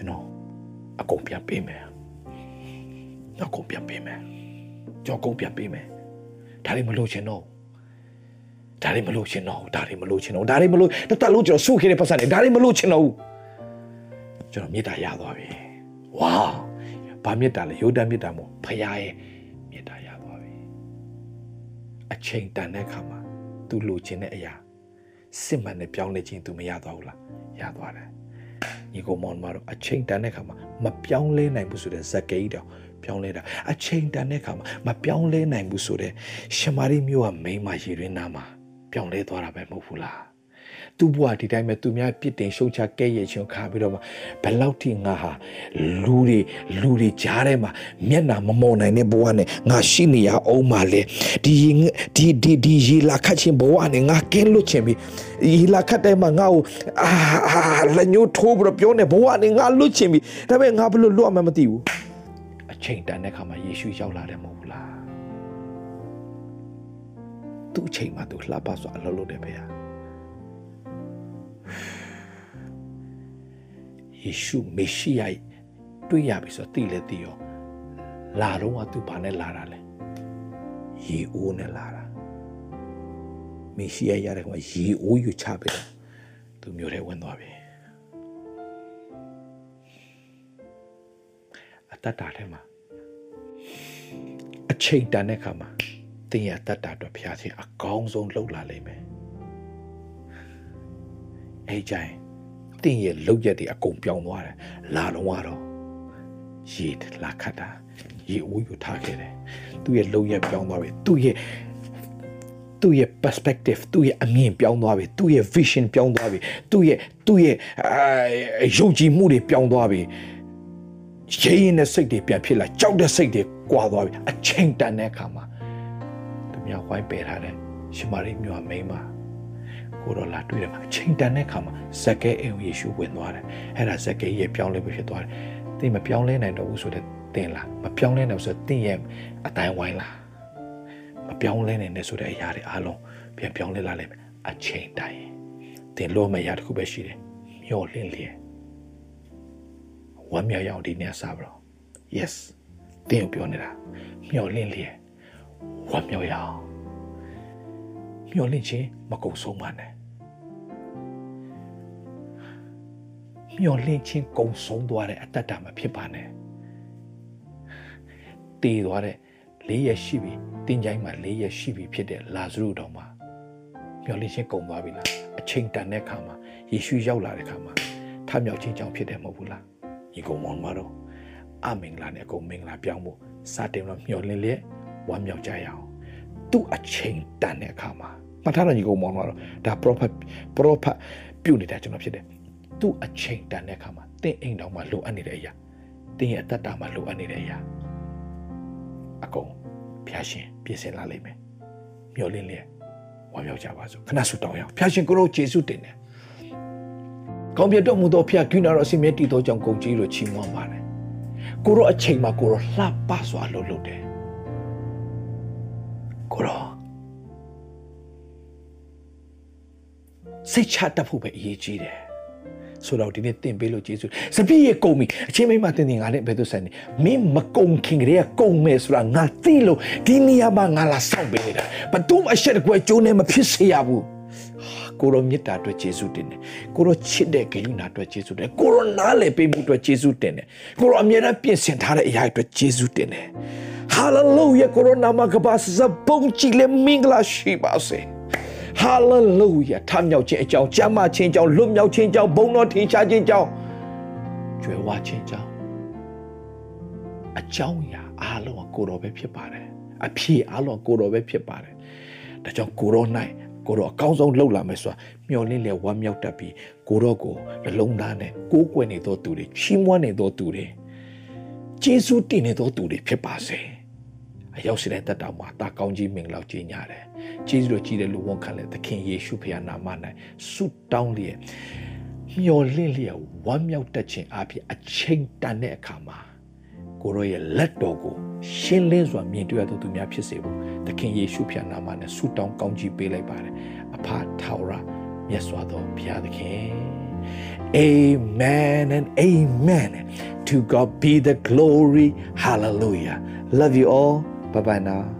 ကျွန်တော်အကုန်ပြန်ပေးမယ်အကုန်ပြန်ပေးမယ်ကျွန်တော်အကုန်ပြန်ပေးမယ်ဒါတွေမလို့ချင်တော့ဒါတွေမလို့ချင်တော့ဒါတွေမလို့ချင်တော့ဒါတွေမလို့တသက်လုံးကျွန်တော်စုခဲ့တဲ့ပတ်စံတွေဒါတွေမလို့ချင်တော့ကျွန်တော်မေတ္တာရသွားပြီဝါဘာမေတ္တာလဲယုဒ္ဓမေတ္တာမို့ဖရာရဲ့မေတ္တာရသွားပြီအချိန်တန်တဲ့အခါမှာ तू လိုချင်တဲ့အရာစစ်မှန်တဲ့ပြောင်းလဲခြင်း तू မရသွားဘူးလားရသွားတယ် ညီကိုမောင်မတို့အချိန်တန်တဲ့အခါမှာမပြောင်းလဲနိုင်ဘူးဆိုတဲ့ဇက်ကိတောင်ပြောင်းလဲတာအချိန်တန်တဲ့အခါမှာမပြောင်းလဲနိုင်ဘူးဆိုတဲ့ရှမာရိမျိုးကမိန်းမရည်ရင်းနာမှာပြောင်းလဲသွားတာပဲမဟုတ်ဘူးလား သူ့ဘဝဒီတိုင်းပဲသူများပြစ်တင်ရှုံချကဲ့ရဲ့ချင်းခါပြီးတော့မှဘယ်လောက်ထိငါဟာလူတွေလူတွေကြားထဲမှာမျက်နာမမော်နိုင်တဲ့ဘဝနဲ့ငါရှိနေရအောင်ပါလေဒီဒီဒီဒီရေလာခတ်ခြင်းဘဝနဲ့ငါကင်းလွတ်ခြင်းပြီးရေလာခတ်တဲ့မှာငါ့ကိုအာလက်ညှိုးထိုးပြီးတော့ပြောနေဘဝနဲ့ငါလွတ်ခြင်းပြီးဒါပေမဲ့ငါဘယ်လိုလွတ်မှမသိဘူးအချိန်တန်တဲ့ခါမှာယေရှုရောက်လာတယ်မဟုတ်ဘူးလားသူ့အချိန်မှာသူလှပစွာအလုပ်လုပ်တယ်ဖေဟာ ယေရှုမေရှိယတွေ့ရပြီဆိုတော့သိလဲသိရောလာတော့ကသူဘာနဲ့လာတာလဲယေအိုးနဲ့လာတာမေရှိယရတဲ့ကောင်ယေအိုးယူချပေးတယ်သူမျိုးထဲဝင်သွားပြီအတ္တတာထဲမှာအချိန်တန်တဲ့ခါမှာတင်ရတတ်တာတော့ဖျားခြင်းအကောင်းဆုံးလှုပ်လာလိမ့်မယ် အဲ့ကြိုင်တင်ရဲ့လောက်ရက်တွေအကုန်ပြောင်းသွားတယ်လာတော့ကတော့ရေလာခတ်တာရေအိုးယူထားခဲ့တယ်သူ့ရဲ့လောက်ရက်ပြောင်းသွားပြီသူ့ရဲ့သူ့ရဲ့ perspective သူ့ရဲ့အမြင်ပြောင်းသွားပြီသူ့ရဲ့ vision ပြောင်းသွားပြီသူ့ရဲ့သူ့ရဲ့အာယုံကြည်မှုတွေပြောင်းသွားပြီရေးရင်တဲ့စိတ်တွေပြန်ဖြစ်လာကြောက်တဲ့စိတ်တွေကွာသွားပြီအချိန်တန်တဲ့အခါမှာသူများဝိုင်းပယ်ထားတဲ့ရှင်မာရိမြို့မိန်းမ ကိုတော့လာတွေ့တယ်မှာအချိန်တန်တဲ့အခါမှာဇက်ကဲအိမ်ယေရှုဝင်သွားတယ်အဲ့ဒါဇက်ကဲရဲ့ပြောင်းလဲဖြစ်သွားတယ်သင်မပြောင်းလဲနိုင်တော့ဘူးဆိုတဲ့သင်လားမပြောင်းလဲနိုင်ဆိုသင်ရဲ့အတိုင်းဝိုင်းလားမပြောင်းလဲနိုင်တဲ့ဆိုတဲ့အရာတွေအားလုံးပြန်ပြောင်းလဲလာလိမ့်မယ်အချိန်တိုင်းသင်လို့မရတခုပဲရှိတယ်မျောလင့်လျက်ဝမ်းမြောက်ရအောင်ဒီနေ့စပါတော့ yes သင်ကိုပြောနေတာမျောလင့်လျက်ဝမ်းမြောက်ရအောင်မျောလင့်ခြင်းမကုန်ဆုံးပါနဲ့ မျောလင့်ခြင်းကုန်ဆုံးသွားတဲ့အတ္တတာမဖြစ်ပါနဲ့တည်သွားတဲ့၄ရက်ရှိပြီတင်းချိုင်းမှာ၄ရက်ရှိပြီဖြစ်တဲ့လာဇရုတော်မှာမျောလင့်ခြင်းကုန်သွားပြီလားအချိန်တန်တဲ့ခါမှာယေရှုရောက်လာတဲ့ခါမှာထမြောက်ခြင်းကြောင့်ဖြစ်တယ်မဟုတ်ဘူးလားဒီကုံမောင်မတော်အမင်္ဂလာနဲ့အကုန်မင်္ဂလာပြောင်းဖို့စတင်တော့မျောလင့်လျက်ဝမ်းမြောက်ကြရအောင်သူ့အချိန်တန်တဲ့အခါမှာမှတ်ထားတော့ညီကုံမောင်မတော်ဒါ prophet prophet ပြုတ်နေတာကျွန်တော်ဖြစ်တယ် သူ့အချိန်တန်တဲ့အခါမှာတင့်အိမ်တော်မှာလိုအပ်နေတဲ့အရာတင်းရဲ့အတ္တတာမှာလိုအပ်နေတဲ့အရာအကုန်ဖျားရှင်ပြင်ဆင်လာလိမ့်မယ်မျောလင့်လျက်ဝမ်းမြောက်ကြပါစို့ခဏဆုတောင်းရအောင်ဖျားရှင်ကိုရောယေရှုတင်တယ်ကောင်းပြတ်တော်မူသောဖျားကိနာတော်အစီမြတ်တည်သောကြောင့်ကုန်ကြီးလို့ချီးမွမ်းပါတယ်ကိုရောအချိန်မှာကိုရောလှပစွာလို့လုပ်တယ်ကိုရောစိတ်ချတတ်ဖို့ပဲအရေးကြီးတယ် ဆိုတော့ဒီနေ့တင်ပေးလို့ကျေးဇူးစပြည့်ရဲ့ကုံပြီအချင်းမိမတင်တင်ငါနဲ့ဘယ်သူဆိုင်နေမင်းမကုံခင်ကလေးကကုံမယ်ဆိုတာငါသိလို့ဒီနေရာမှာငါလာဆောက်ပေးနေတာဘသူမှအရှက်တကွယ်ကျိုးနေမဖြစ်စေရဘူးကိုရောမြတ်တာအတွက်ယေရှုတင်တယ်ကိုရောချစ်တဲ့ဂရုဏာအတွက်ယေရှုတင်တယ်ကိုရောနားလည်ပေးမှုအတွက်ယေရှုတင်တယ်ကိုရောအမြဲတမ်းပြင်ဆင်ထားတဲ့အရာအတွက်ယေရှုတင်တယ်ဟာလေလုယာကိုရောနာမကပါစပုံကြည်လေမင်္ဂလာရှိပါစေ ဟာလေလုယာထမြောက်ခြင်းအကြောင်းကျမ်းမာခြင်းအကြောင်းလွတ်မြောက်ခြင်းအကြောင်းဘုံတော်ထင်ရှားခြင်းအကြောင်းကျွယ်ဝခြင်းအကြောင်းအကြောင်းအရာအားလုံးကကိုတော်ပဲဖြစ်ပါတယ်အဖြေအားလုံးကိုတော်ပဲဖြစ်ပါတယ်ဒါကြောင့်ကိုတော်၌ကိုတော့အကောင်းဆုံးလှုပ်လာမယ်ဆိုတာမျောလင့်လေဝမ်းမြောက်တတ်ပြီးကိုတော့ကိုနှလုံးသားနဲ့ကိုးကွယ်နေသောသူတွေချီးမွမ်းနေသောသူတွေကျေးဇူးတင်နေသောသူတွေဖြစ်ပါစေ အရောက်စီတဲ့တက်တော်မှာတာကောင်းကြီးမင်္ဂလာကြီးညာတယ်ကျေးဇူးတော်ကြီးတဲ့လူဝန်ခံတဲ့သခင်ယေရှုဖခင်နာမ၌ဆုတောင်းလျက်မျောလင့်လျက်ဝမ်းမြောက်တတ်ခြင်းအပြင်အချိန်တန်တဲ့အခါမှာကိုရောရဲ့လက်တော်ကိုရှင်းလင်းစွာမြင်တွေ့ရသောသူများဖြစ်စေဖို့သခင်ယေရှုဖခင်နာမနဲ့ဆုတောင်းကောင်းချီးပေးလိုက်ပါတယ်အဖထာဝရမြတ်စွာသောဘုရားသခင် Amen and amen to God be the glory hallelujah love you all 拜拜啦。